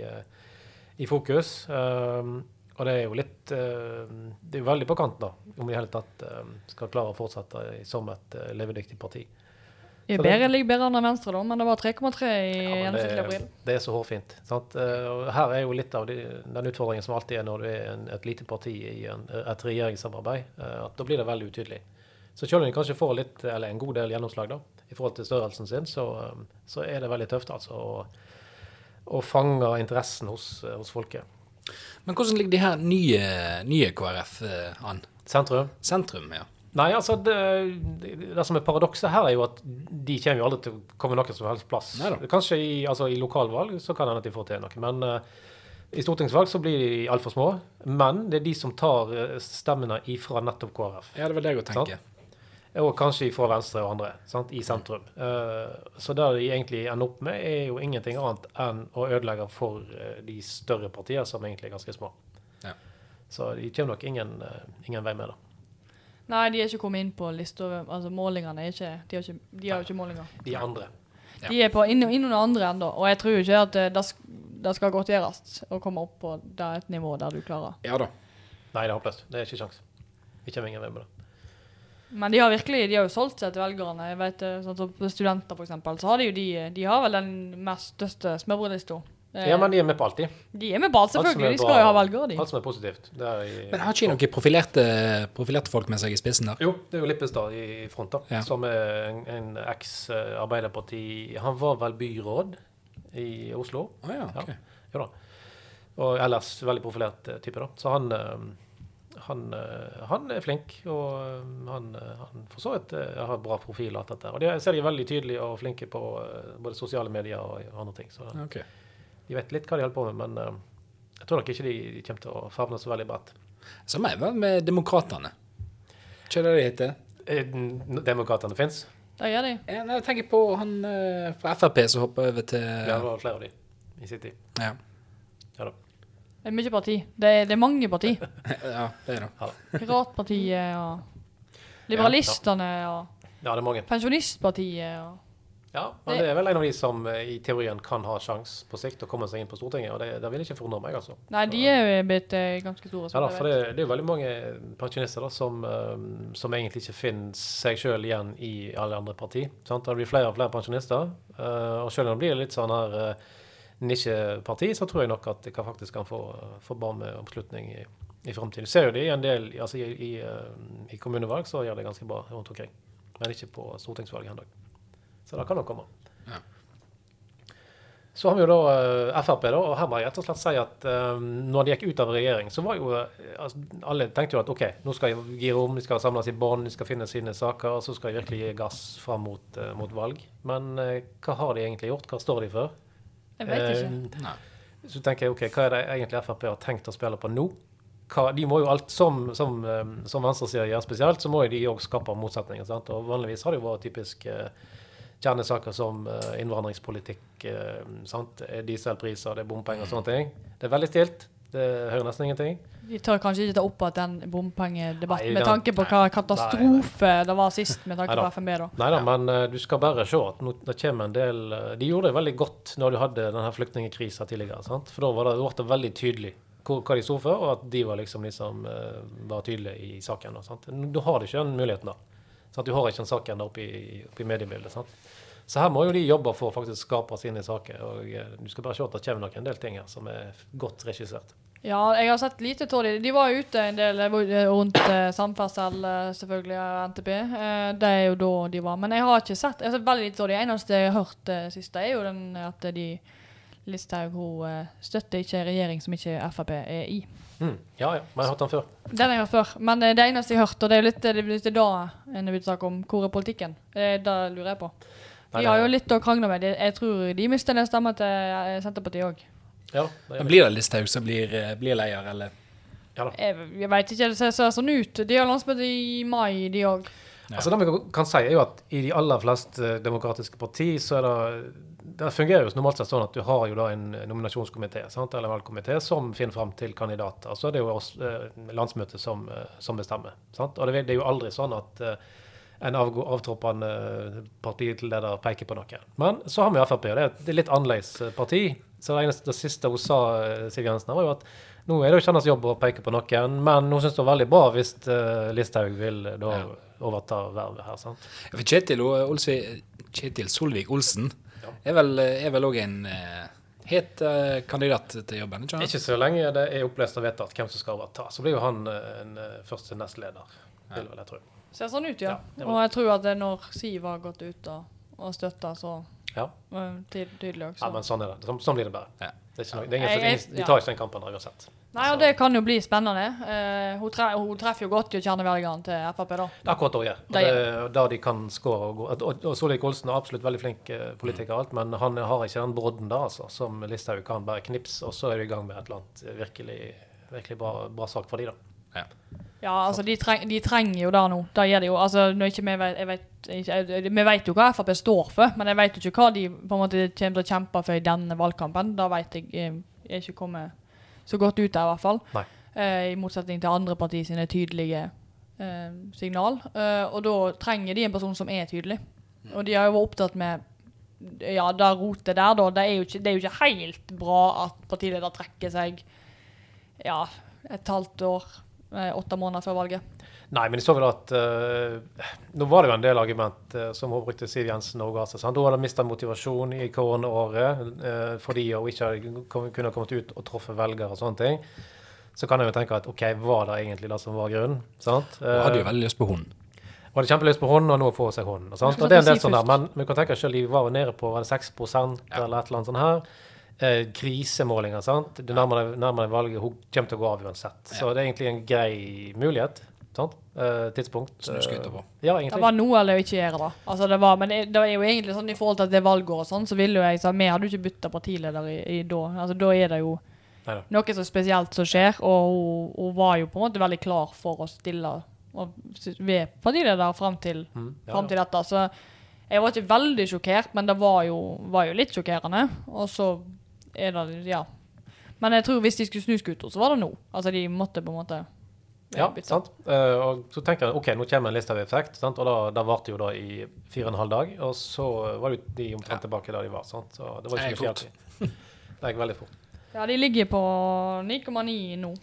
[SPEAKER 3] i fokus. Og det er jo litt Det er jo veldig på kanten, da, om de i hele tatt skal klare å fortsette som et levedyktig parti.
[SPEAKER 1] Er bedre, ligger bedre an enn Venstre, da, men det var 3,3 i
[SPEAKER 3] Ja,
[SPEAKER 1] gjennomsnittlig
[SPEAKER 3] det,
[SPEAKER 1] april.
[SPEAKER 3] det er så hårfint. Sant? Eh, her er jo litt av de, den utfordringen som alltid er når du er en, et lite parti i en, et regjeringssamarbeid, eh, at da blir det veldig utydelig. Så selv om de kanskje får litt, eller en god del gjennomslag da, i forhold til størrelsen sin, så, eh, så er det veldig tøft altså, å, å fange interessen hos, hos folket.
[SPEAKER 2] Men hvordan ligger de her nye, nye KrF an?
[SPEAKER 3] Sentrum?
[SPEAKER 2] Sentrum, ja.
[SPEAKER 3] Nei, altså det, det, som er paradokset her, er jo at de kommer jo aldri til å komme noen som helst plass.
[SPEAKER 2] Neida.
[SPEAKER 3] Kanskje i, altså, i lokalvalg så kan det hende at de får til noe, men uh, i stortingsvalg så blir de altfor små. Men det er de som tar eh, stemmene ifra nettopp KrF.
[SPEAKER 2] Ja, det er vel det jeg tenker.
[SPEAKER 3] Og kanskje fra Venstre og andre sant, i sentrum. Uh, så det de egentlig ender opp med, er jo ingenting annet enn å ødelegge for de større partiene, som egentlig er ganske små.
[SPEAKER 2] Ja.
[SPEAKER 3] Så de kommer nok ingen, ingen vei med det.
[SPEAKER 1] Nei, de er ikke kommet inn på lista. Altså, målingene er ikke De har, ikke, de har ikke målinger.
[SPEAKER 3] De andre.
[SPEAKER 2] Ja.
[SPEAKER 1] De er på inn, inn under andre ennå, og jeg tror ikke at eh, det, det skal godt gjøres å komme opp på det et nivå der du klarer.
[SPEAKER 2] Ja da.
[SPEAKER 3] Nei, det er håpløst. Det er ikke sjans. Vi kommer ingen vei med det.
[SPEAKER 1] Men de har virkelig de har jo solgt seg til velgerne. Jeg vet, eh, sånn som Studenter, eksempel, så har de jo de De har vel den mest største smørbrødlista. Eh,
[SPEAKER 3] Ja, men de er med på alt,
[SPEAKER 1] De er med på alt,
[SPEAKER 3] som
[SPEAKER 1] selvfølgelig. De skal jo ha velgere, de.
[SPEAKER 3] Alt som er positivt. Det er i,
[SPEAKER 2] Men har ikke de noen profilerte, profilerte folk med seg i spissen der?
[SPEAKER 3] jo, det er jo Lippestad i front, da.
[SPEAKER 2] Ja.
[SPEAKER 3] Som er en, en eks-Arbeiderparti Han var vel byråd i Oslo?
[SPEAKER 2] Å ja, ok.
[SPEAKER 3] Jo da. Og ellers veldig profilert eh, type, da. Så han eh, han, eh, han er flink, og eh, han, eh, han for så vidt eh, har bra profil. og alt dette. Og det ser de veldig tydelig og flinke på eh, både sosiale medier og andre ting. Så
[SPEAKER 2] Ok.
[SPEAKER 3] De vet litt hva de holder på med, men eh, jeg tror nok ikke de kommer til å favne så veldig bredt.
[SPEAKER 2] Samme er vel med Demokratene. er det de heter?
[SPEAKER 3] Eh, Demokratene fins.
[SPEAKER 1] Det gjør de.
[SPEAKER 2] Jeg tenker på han eh, fra Frp som hopper over til
[SPEAKER 3] Ja, det var flere av de i sin tid.
[SPEAKER 2] Ja.
[SPEAKER 3] Ja da.
[SPEAKER 1] Det er mye parti. Det er, det er mange parti.
[SPEAKER 2] ja, det er det.
[SPEAKER 1] Piratpartiet og Liberalistene og
[SPEAKER 3] Ja, det er mange.
[SPEAKER 1] Pensjonistpartiet og
[SPEAKER 3] Ja, men
[SPEAKER 1] Det-
[SPEAKER 3] er vel en av de som eh, i teorien kan ha sjans på sikt å komme seg inn på Stortinget, og det, det vil ikke forundre meg, altså.
[SPEAKER 1] Nei, de er jo blitt eh, ganske store.
[SPEAKER 3] Ja da, for det, det er jo veldig mange pensjonister da, som, eh, som egentlig ikke finner seg sjøl igjen i alle andre parti. Sant? Det blir flere og flere pensjonister, og selv om det blir litt sånn her nisjeparti, så tror jeg nok at det kan faktisk kan få, få bra med oppslutning i, i framtiden. Ser jo det i en del altså i, i, i kommunevalg, så gjør det ganske bra rundt omkring. Men ikke på stortingsvalget ennå. Så det kan nok komme.
[SPEAKER 2] Ja.
[SPEAKER 3] Så har vi jo da eh, Frp, da, og her må jeg rett og slett si at um, når de gikk ut av regjering, så var jo eh, altså, Alle tenkte jo at OK, nå skal de gi rom, de skal samles i bånd, de skal finne sine saker, og så skal de virkelig gi gass fram mot, uh, mot valg. Men uh, hva har de egentlig gjort? Hva står de for?
[SPEAKER 1] Jeg vet ikke.
[SPEAKER 2] Uh,
[SPEAKER 3] så tenker jeg OK, hva er det egentlig Frp har tenkt å spille på nå? Hva, de må jo alt, Som, som, eh, som venstresida gjør spesielt, så må jo de òg skape motsetninger. Sant? Og vanligvis har det jo vært typisk eh, kjernesaker som eh, innvandringspolitikk, eh, sant? Eh, dieselpriser, det er bompenger og sånne ting. Det er veldig stilt. Det hører nesten ingenting.
[SPEAKER 1] Vi tør kanskje ikke ta opp igjen den bompengedebatten med tanke på hva katastrofe det var sist med tanke
[SPEAKER 3] Nei
[SPEAKER 1] på FNB, da.
[SPEAKER 3] Nei da, men uh, du skal bare se at nå, det kommer en del uh, De gjorde det veldig godt når du hadde denne flyktningkrisa tidligere. Sant? For da var det, ble det veldig tydelig hvor, hva de sto for, og at de var liksom de som eh, var tydelige i saken. da, Sant? Nå har ikke den muligheten, da. Sant? Du har ikke en sak ennå oppe i, i mediebildet. Sant? Så her må jo de jobbe for å faktisk skape sine saker. og eh, Du skal bare se at det kommer nok en del ting her som er godt regissert.
[SPEAKER 1] Ja, jeg har sett lite av dem. De var ute en del eh, rundt eh, samferdsel, eh, selvfølgelig, NTP. Eh, det er jo da de var. Men jeg har ikke sett jeg har sett veldig lite av det. eneste jeg har hørt det siste, er jo den at de Listhaug hun eh, støtter ikke regjering som ikke Frp er i.
[SPEAKER 3] Mm. Ja, ja. jeg har hørt den før.
[SPEAKER 1] Den har jeg hørt før. Men eh, det eneste jeg har hørt, og det er jo litt, det er litt da en vil snakke om hvor er politikken. Det, det lurer jeg på.
[SPEAKER 3] Nei,
[SPEAKER 1] De har jo litt å krangle med. Jeg tror de mister en stemme til eh, Senterpartiet òg.
[SPEAKER 3] Ja,
[SPEAKER 2] Men blir det Listhaug som blir, eh, blir leder, eller?
[SPEAKER 3] ja da.
[SPEAKER 1] Jeg, jeg veit ikke, det ser, ser sånn ut. De har landsmøte i mai, de òg.
[SPEAKER 2] Ja.
[SPEAKER 3] Altså, det vi kan si, er jo at i de aller fleste demokratiske partier så er det det fungerer jo normalt sett sånn at du har jo da en nominasjonskomité sant, eller valgkomité som finner fram til kandidater. Så er det jo oss, eh, landsmøtet som, eh, som bestemmer. Sant? Og det, er jo aldri sånn at eh, en avgå- avtroppende partileder peker på noe. Men så har vi Frp, og det er et litt annerledes parti. Så det, eneste, det siste hun sa, Siv Jensen, var jo at nå er det jo ikke hennes jobb å peke på noen, men hun syns det er veldig bra hvis uh, Listhaug vil da
[SPEAKER 2] Ja.
[SPEAKER 3] overta vervet her. sant?
[SPEAKER 2] For Kjetil, O- Olsvi, Kjetil Solvik-Olsen
[SPEAKER 3] Ja.
[SPEAKER 2] Er vel er vel òg en eh, het eh, kandidat til jobben? ikke?
[SPEAKER 3] Ikke så lenge det er opplest og vedtatt hvem som skal overta, så blir jo han eh, en første nestleder. Vil vel jeg tro.
[SPEAKER 1] Ser sånn ut, ja.
[SPEAKER 3] Ja,
[SPEAKER 1] og jeg tror at det er når Siv har gått ut og, og støtta, så
[SPEAKER 3] Ja.
[SPEAKER 1] tydelig også.
[SPEAKER 3] ja, men sånn er det. Sånn, sånn blir det bare.
[SPEAKER 2] Ja.
[SPEAKER 3] Det er ikke noe, det er ingen,
[SPEAKER 1] Jeg- jeg-
[SPEAKER 3] de tar ikke den kampen uansett.
[SPEAKER 1] Nei, og det kan jo bli spennende. Uh, hun, tre hun treffer jo godt i kjernevelgerne til Frp, da.
[SPEAKER 3] Det er akkurat det hun gjør.
[SPEAKER 1] Det
[SPEAKER 3] der de kan score og gå. Og, og Solvik-Olsen er absolutt veldig flink eh, politiker, og alt, men han har ikke den brodden der, altså, som Listhaug kan bare knipse, og så er du i gang med et eller annet eh, virkelig, virkelig bra, bra sak for de da.
[SPEAKER 2] Ja.
[SPEAKER 1] Ja, altså, de, treng, de trenger jo det nå. Det gjør de jo. Altså, når ikke vi vet, jeg vet, ikke, vi vet jo hva Frp står for, men jeg vet jo ikke hva de på en måte kommer til å kjempe for i denne valgkampen. Da vet jeg jeg er ikke kommet så godt ut der, i hvert fall. Eh, I motsetning til andre partier sine tydelige eh, signal. Eh, og da trenger de en person som er tydelig. Og de har jo vært opptatt med ja, det rotet der, da. Det er, jo ikke, det er jo ikke helt bra at partileder trekker seg ja, et halvt år, eh, åtte måneder før valget.
[SPEAKER 3] Nei, men jeg så vel at uh, Nå var det jo en del argument uh, som hun brukte Siv Jensen og Altså. Da sant? Hun hadde mista motivasjon i koronaåret uh, fordi hun ikke kom, kunne kommet ut og truffet velgere og sånne ting. Så kan jeg jo tenke at OK, var det egentlig det som var grunnen? sant?
[SPEAKER 2] Hun hadde jo veldig lyst på hund.
[SPEAKER 3] Hun hadde kjempelyst på hund, og nå får hun seg hund. Sant? Og det er en del sånn der. Men vi kan tenke selv, de var jo nede på var det 6
[SPEAKER 2] Ja.
[SPEAKER 3] eller et eller annet sånt her. Eh, krisemålinger, sant. Du nærmer deg, nærmer deg valget, hun kommer til å gå av uansett. Så det er egentlig en grei mulighet. Sant? Uh, tidspunkt.
[SPEAKER 2] Skryter på.
[SPEAKER 3] Eh, ja,
[SPEAKER 1] Det var noe eller ikke gjøre da. Altså det var, men det, det er jo egentlig sånn i forhold til at det er valgår og sånn, så ville jo jeg sagt vi hadde jo ikke bytta partileder i, i da. Altså da er det jo
[SPEAKER 3] Neida.
[SPEAKER 1] noe så spesielt som skjer, og hun, hun var jo på en måte veldig klar for å stille og ved partileder fram til,
[SPEAKER 3] Mm, ja,
[SPEAKER 1] fram
[SPEAKER 3] ja.
[SPEAKER 1] til dette. Så jeg var ikke veldig sjokkert, men det var jo, var jo litt sjokkerende. Og så er det ja. Men jeg tror hvis de skulle snu skuta, så var det nå. Altså de måtte på en måte
[SPEAKER 3] Ja,
[SPEAKER 1] bytte.
[SPEAKER 3] sant. Eh, og så tenker jeg ok, nå kommer en liste av effekt, sant? og da, da varte jo da i fire og en halv dag. Og så var jo de omtrent tilbake der de var. sant? Så det var
[SPEAKER 2] Det
[SPEAKER 3] ikke
[SPEAKER 2] gikk
[SPEAKER 3] noe fort. Det gikk veldig fort.
[SPEAKER 1] Ja, de ligger på 9,9 nå.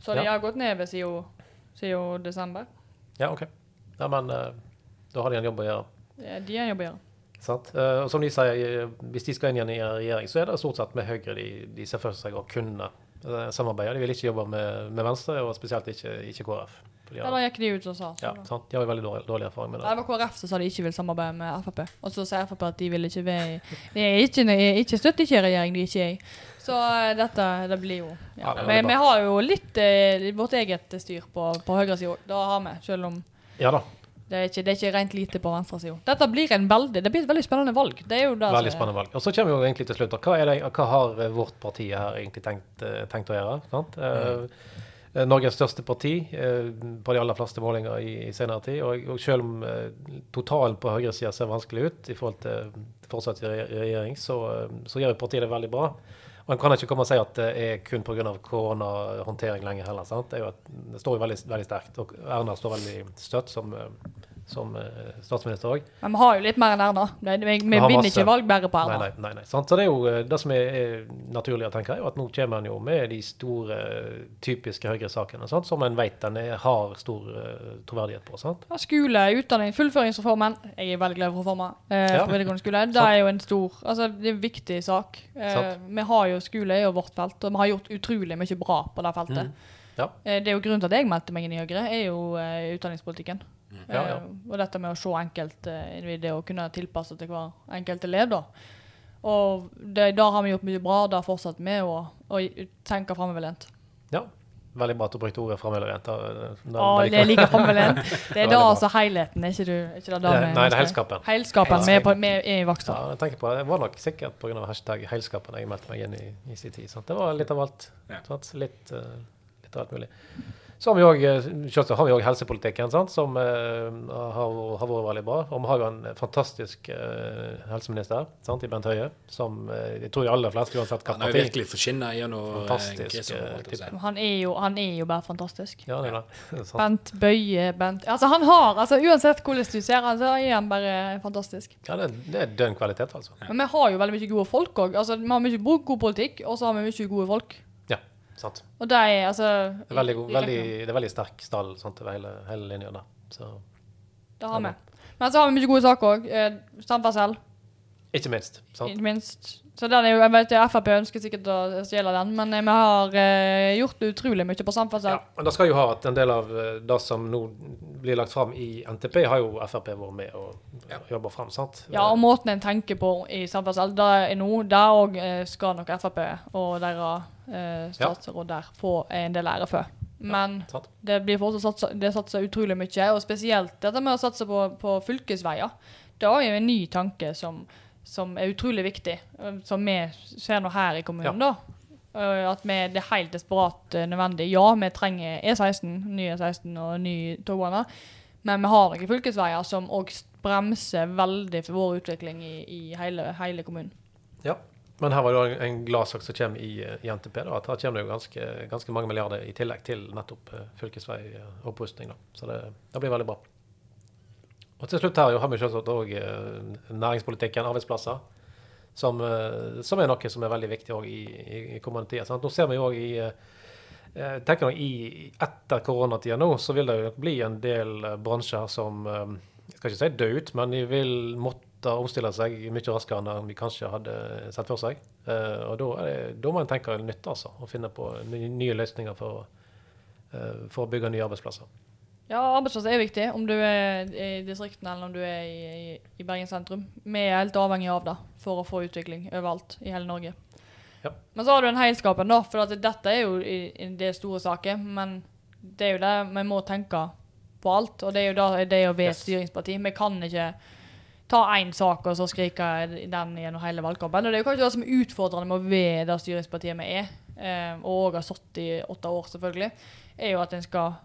[SPEAKER 1] Så de
[SPEAKER 3] Ja.
[SPEAKER 1] har gått ned siden, desember.
[SPEAKER 3] Ja, OK. Ja, men eh, da har de en jobb å gjøre.
[SPEAKER 1] Ja, De har en jobb å gjøre.
[SPEAKER 3] Sant? Eh, og som de sier, hvis de skal inn igjen i regjering, så er det stort sett med Høyre de, de ser for seg å kunne eh, samarbeide. De vil ikke jobbe med, med Venstre, og spesielt ikke, ikke KrF.
[SPEAKER 1] Ja, da gikk de ut og sa.
[SPEAKER 3] Ja, sant? de har jo veldig dårlig, dårlig erfaring med
[SPEAKER 1] Nei,
[SPEAKER 3] det.
[SPEAKER 1] det var KrF som sa de ikke vil samarbeide med Frp. Og så sier Frp at de vil ikke være i De er ikke, ikke støtter ikke regjering de ikke er i. Så eh, dette det blir jo ja.
[SPEAKER 3] Ja,
[SPEAKER 1] Men vi har jo litt eh, vårt eget styr på, på høyresida òg. Det har vi, selv om
[SPEAKER 3] Ja da.
[SPEAKER 1] Det er ikke, det er ikke rent lite på venstresida. Dette blir en veldig Det blir et veldig spennende valg. Det er jo det
[SPEAKER 3] Veldig spennende valg. Og så kommer vi jo egentlig til slutt. Hva, er det, hva har eh, vårt parti her egentlig tenkt, eh, tenkt å gjøre? Sant? Mm. eh, Norges største parti eh, på de aller fleste målinger i, i senere tid. Og, og selv om eh, totalen på høyresida ser vanskelig ut i forhold til fortsatt regjering, så, så gjør jo partiet det veldig bra. Og En kan ikke komme og si at det er kun pga. koronahåndtering lenger heller. sant? Det, er jo et, det står jo veldig, veldig sterkt. Og Erna står veldig støtt som, som eh, statsminister òg.
[SPEAKER 1] Men vi har jo litt mer enn Erna. Vi, vi, vi vinner ikke valg bare på Erna.
[SPEAKER 3] nei, nei, nei. Så det er jo eh, det som er, er naturlig å tenke, er at nå kommer en jo med de store, eh, typiske Høyre-sakene, som en vet en har stor troverdighet på. sant?
[SPEAKER 1] Ja, skole, utdanning, fullføringsreformen. Jeg er veldig glad for reformen eh,
[SPEAKER 3] Ja.
[SPEAKER 1] på videregående skole. Det er jo en stor altså det er en viktig sak. Eh, vi har jo skole jo vårt felt, og vi har gjort utrolig mye bra på det feltet.
[SPEAKER 3] Mm. Ja.
[SPEAKER 1] Det er jo grunnen til at jeg meldte meg inn i Høyre, er jo utdanningspolitikken.
[SPEAKER 3] Ja, ja.
[SPEAKER 1] Eh, og dette med å se enkeltindividet og kunne tilpasse til hver enkelt elev. da. Og det, der har vi gjort mye bra, og der fortsetter vi å, å tenke framoverlent.
[SPEAKER 3] Ja. Veldig bra at du brukte ordet framoverlent. Å, Det- er
[SPEAKER 1] liker framoverlent. Det er da altså helheten, er ikke du? Er ikke det da
[SPEAKER 3] Det-
[SPEAKER 1] vi-
[SPEAKER 3] nei, det er heilskapen.
[SPEAKER 1] Heilskapen. Vi er, vi er i Vaksdal.
[SPEAKER 3] Ja, jeg tenker på, det var nok sikkert pga. hashtag heilskapen jeg meldte meg inn i i sin tid. Sant? Det var litt av alt.
[SPEAKER 2] Ja.
[SPEAKER 3] Sant? Litt, uh, litt av alt mulig. Så har vi òg har vi også helsepolitikken, sant? som eh, har, har vært veldig bra. Og vi har jo en fantastisk eh, helseminister sant? i Bent Høie, som eh, jeg tror de aller fleste, uansett hva
[SPEAKER 2] Han har jo virkelig fått gjennom
[SPEAKER 3] eh,
[SPEAKER 2] si.
[SPEAKER 1] Han er, jo, han er jo bare fantastisk.
[SPEAKER 3] Ja, det er det. Sant?
[SPEAKER 1] Bent Bøye, Bent Altså, han har altså Uansett hvordan du ser han, så er han bare fantastisk.
[SPEAKER 3] Ja, det, det er dønn kvalitet, altså.
[SPEAKER 1] Men vi har jo veldig mye gode folk òg. Altså, vi har mye god politikk, og så har vi mye gode folk.
[SPEAKER 3] Sant.
[SPEAKER 1] Og er altså
[SPEAKER 3] Det er veldig, god, veldig, det er veldig sterk stall sant, over hele, hele linja der. Så,
[SPEAKER 1] Det har vi. Men så har vi mye gode saker òg. Eh, samferdsel,
[SPEAKER 3] ikke minst. Sant?
[SPEAKER 1] ikke minst. Så den er jo, jeg vet Frp ønsker sikkert å stjele den, men eh, vi har eh, gjort utrolig mye på samferdsel.
[SPEAKER 3] Ja, men det skal jo ha at en del av eh, det som nå blir lagt fram i NTP, har jo Frp vært med og
[SPEAKER 2] Ja.
[SPEAKER 3] jobba fram. sant?
[SPEAKER 1] Ja, og måten en tenker på i samferdsel, det er nå, der òg eh, skal nok Frp og deres eh, statsråd der få en del ære for. Men
[SPEAKER 3] ja,
[SPEAKER 1] det blir fortsatt satsa, det satser utrolig mye, og spesielt dette med å satse på, på fylkesveier. Det er jo en ny tanke som, som er utrolig viktig, eh, som vi ser nå her i kommunen. da. Eh, At vi, det er helt desperat eh, nødvendig. Ja, vi trenger E16, ny E16 og ny togbane, men vi har noen fylkesveier som òg bremser veldig for vår utvikling i, i hele, hele kommunen.
[SPEAKER 3] Ja. Men her var det en gladsak som kommer i, i NTP. da, at Her kommer det jo ganske, ganske mange milliarder i tillegg til nettopp fylkesveiopprustning. Så det, det blir veldig bra. Og til slutt her har vi selvsagt òg næringspolitikken, arbeidsplasser. Som, eh, som er noe som er veldig viktig òg i, i, kommende tider. Nå ser vi jo òg i eh, jeg tenker nok i, Etter koronatida nå, så vil det jo bli en del eh, bransjer som eh, Jeg skal ikke si dø ut, men de vil måtte omstille seg mye raskere enn vi kanskje hadde sett for seg. Eh, og da, det, da må en tenke nytt, altså. Og finne på nye løsninger for, eh, for å bygge nye arbeidsplasser.
[SPEAKER 1] Ja, arbeidsplass er viktig, om du er i distriktene eller om du er i, i, Bergen sentrum. Vi er helt avhengig av det for å få utvikling overalt i hele Norge.
[SPEAKER 3] Ja.
[SPEAKER 1] Men så har du den heilskapen, da. For dette er jo i, det store saker. Men det er jo det vi må tenke på alt. Og det er jo da, det å være
[SPEAKER 3] Yes.
[SPEAKER 1] styringsparti. Vi kan ikke ta én sak og så skrike den gjennom hele valgkampen. Og det er jo kanskje det som er utfordrende med å være det styringspartiet vi er, eh, og òg har sittet i åtte år, selvfølgelig, er jo at en skal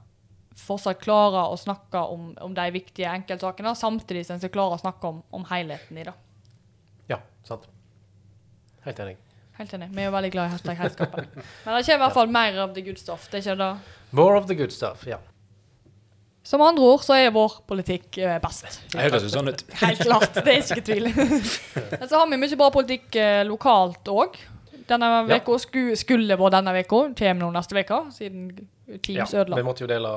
[SPEAKER 1] fortsatt klare å snakke om, om de viktige enkeltsakene, samtidig som en skal klare å snakke om, om helheten i det.
[SPEAKER 3] Ja, sant. Helt enig.
[SPEAKER 1] Helt enig. Vi er jo veldig glad i hashtag heilskapen. Men det kommer i hvert fall mer av the good stuff. Det er ikke det.
[SPEAKER 3] More of the good stuff. Ja.
[SPEAKER 1] Som andre ord så er vår politikk eh, best.
[SPEAKER 2] Det høres jo sånn ut.
[SPEAKER 1] Helt klart. Det er ikke tvil. Men så har vi mye bra politikk eh, lokalt òg. Denne
[SPEAKER 3] Ja.
[SPEAKER 1] skulle vært denne uka. Kommer nå neste uke, siden Teams
[SPEAKER 3] Ja,
[SPEAKER 1] ødela.
[SPEAKER 3] vi måtte jo dele,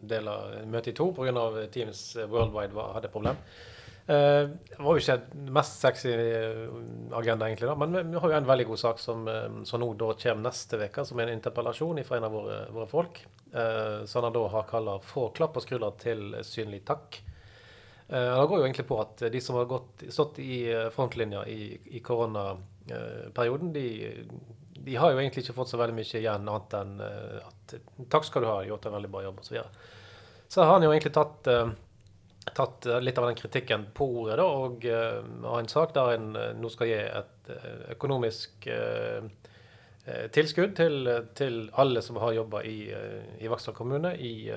[SPEAKER 3] dele møtet i to pga. Teams Worldwide var, hadde problem. Eh, det var jo ikke den mest sexy eh, agenda, egentlig, da, men vi, vi har jo en veldig god sak som, eh, som nå da kommer neste uke, som er en interpellasjon fra en av våre, våre folk. Uh, som han da har kalla 'Få klapp og skuldra til synlig takk'. Uh, det går jo egentlig på at de som har gått, stått i eh, frontlinja i, i koronaperioden, de, de har jo egentlig ikke fått så veldig mye igjen annet enn eh, at 'takk skal du ha, gjort en veldig bra jobb', osv. Så, videre. så har han jo egentlig tatt, eh, tatt eh, litt av den kritikken på ordet da, og eh, har en sak der en nå skal gi et økonomisk tilskudd til, til alle som har jobba i, i Vaksdal kommune i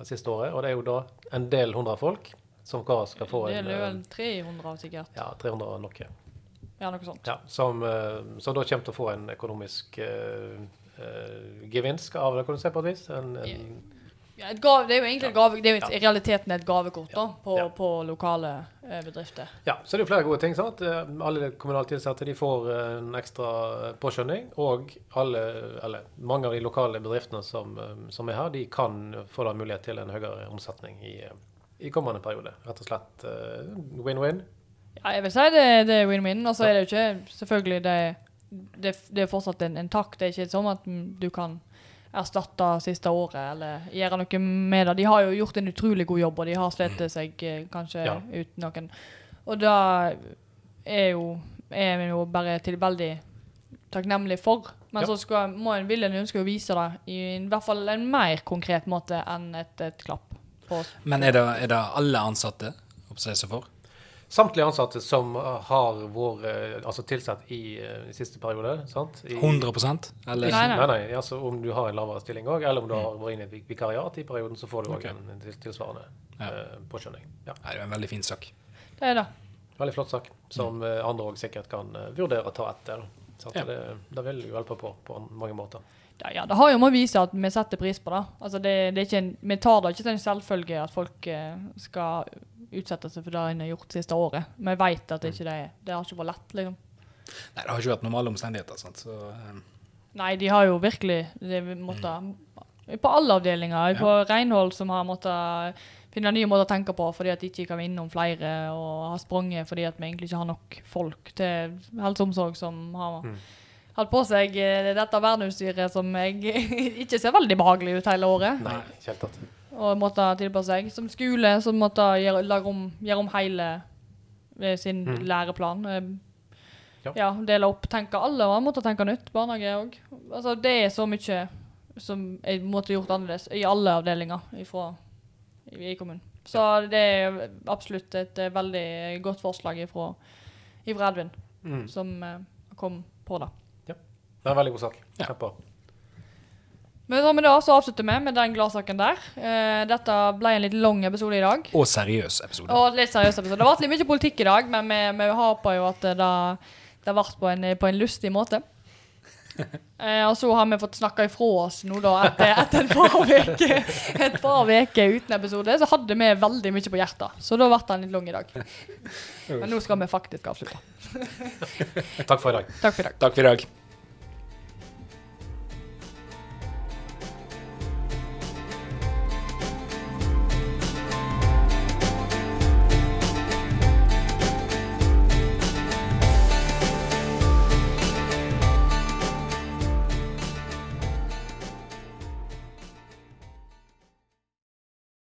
[SPEAKER 3] det siste året. Og det er jo da en del hundre folk som hver skal få
[SPEAKER 1] Det
[SPEAKER 3] en
[SPEAKER 1] er
[SPEAKER 3] eh,
[SPEAKER 1] vel 300 sikkert.
[SPEAKER 3] ja, 300 og noe.
[SPEAKER 1] Ja, noe sånt.
[SPEAKER 3] Ja, som, som da kommer til å få en økonomisk gevinst av det, kan du si på et vis. En, en,
[SPEAKER 1] Ja, gave, det er jo egentlig gave, det er jo i realiteten et gavekort da, på,
[SPEAKER 3] Ja.
[SPEAKER 1] på lokale eh, bedrifter.
[SPEAKER 3] Ja, så det er jo flere gode ting. sant? Eh, Alle kommunalt ansatte de får eh, en ekstra påskjønning. Og alle, eller mange av de lokale bedriftene som, eh, som er her, de kan få da mulighet til en høyere omsetning i, eh, i kommende periode. Rett og slett eh, win-win.
[SPEAKER 1] Ja, jeg vil si det, det er win-win. Og så er det jo ikke selvfølgelig det, det, det er fortsatt en, en takk. Det er ikke sånn at mm, du kan erstatte siste året eller gjøre noe med det. De har jo gjort en utrolig god jobb, og de har slitt seg eh, kanskje
[SPEAKER 3] Ja.
[SPEAKER 1] ut noen. Og da er jo er vi jo bare til veldig takknemlig for. Men
[SPEAKER 3] Ja.
[SPEAKER 1] så skal, må en vil en ønske å vise det i, i hvert fall en mer konkret måte enn et, et klapp. På,
[SPEAKER 2] Men er det, er det alle ansatte se seg for?
[SPEAKER 3] Samtlige ansatte som har vært eh, altså tilsatt i, eh, i siste periode. sant? I,
[SPEAKER 2] 100% eller?
[SPEAKER 1] Nei,
[SPEAKER 3] Nei,
[SPEAKER 1] nei.
[SPEAKER 3] nei. altså Om du har en lavere stilling òg, eller om du har vært inne i et vikariat i perioden, så får du òg
[SPEAKER 2] Ok.
[SPEAKER 3] en, en tilsvarende
[SPEAKER 2] Ja.
[SPEAKER 3] uh, påskjønning. Ja.
[SPEAKER 2] Det er jo en veldig fin sak.
[SPEAKER 1] det er det.
[SPEAKER 3] Veldig flott sak, som
[SPEAKER 2] Mm.
[SPEAKER 3] eh, andre òg sikkert kan eh, vurdere å ta etter. Sant?
[SPEAKER 2] Ja.
[SPEAKER 3] Det, det vil jo hjelpe på på mange måter.
[SPEAKER 1] Ja, ja, det har jo med å vise at vi setter pris på det. Altså det, det er ikke en, vi tar det ikke til en selvfølge at folk eh, skal utsette seg for det en har gjort siste året. Vi vet at det ikke det, det har ikke vært lett, liksom.
[SPEAKER 2] Nei, det har ikke vært normale omstendigheter. Sant? Så, um.
[SPEAKER 1] Nei, de har jo virkelig de måtte, mm. På alle avdelinger. På renhold som har måttet finne nye måter å tenke på fordi at de ikke kan innom flere, og har sprunget fordi at vi egentlig ikke har nok folk til helse og omsorg som har
[SPEAKER 3] Mm.
[SPEAKER 1] hatt på seg eh, dette verneutstyret som jeg ikke ser veldig behagelig ut hele året.
[SPEAKER 3] Nei, ikke helt tatt.
[SPEAKER 1] Og måtte tilpasse seg. Som skole som måtte gjøre, om, gjøre om hele eh, sin
[SPEAKER 3] Mm.
[SPEAKER 1] læreplan. Eh,
[SPEAKER 3] Ja.
[SPEAKER 1] Ja. dele opp, tenke alle, og måtte tenke nytt. Barnehage òg. Altså, det er så mye som jeg måtte gjort annerledes i alle avdelinger ifra, i, i kommunen. Så det er absolutt et eh, veldig godt forslag ifra, ifra Edvin,
[SPEAKER 3] Mm.
[SPEAKER 1] som kom på det.
[SPEAKER 3] Det er en veldig god sak.
[SPEAKER 2] Ja.
[SPEAKER 3] Kjempebra.
[SPEAKER 1] Men det så avslutter vi med den gladsaken der. Eh, dette ble en litt lang episode i dag.
[SPEAKER 2] og seriøs episode.
[SPEAKER 1] Og litt seriøs episode. Det ble litt mye politikk i dag, men vi, vi håper jo at det, det vært på en, på en lustig måte. Eh, og så har vi fått snakka ifra oss nå da etter, etter Et par uker uten episode, så hadde vi veldig mye på hjertet. Så da ble den litt lang i dag. Men nå skal vi faktisk avslutte.
[SPEAKER 3] Takk for i dag.
[SPEAKER 1] Takk for i dag.
[SPEAKER 2] Takk for i dag.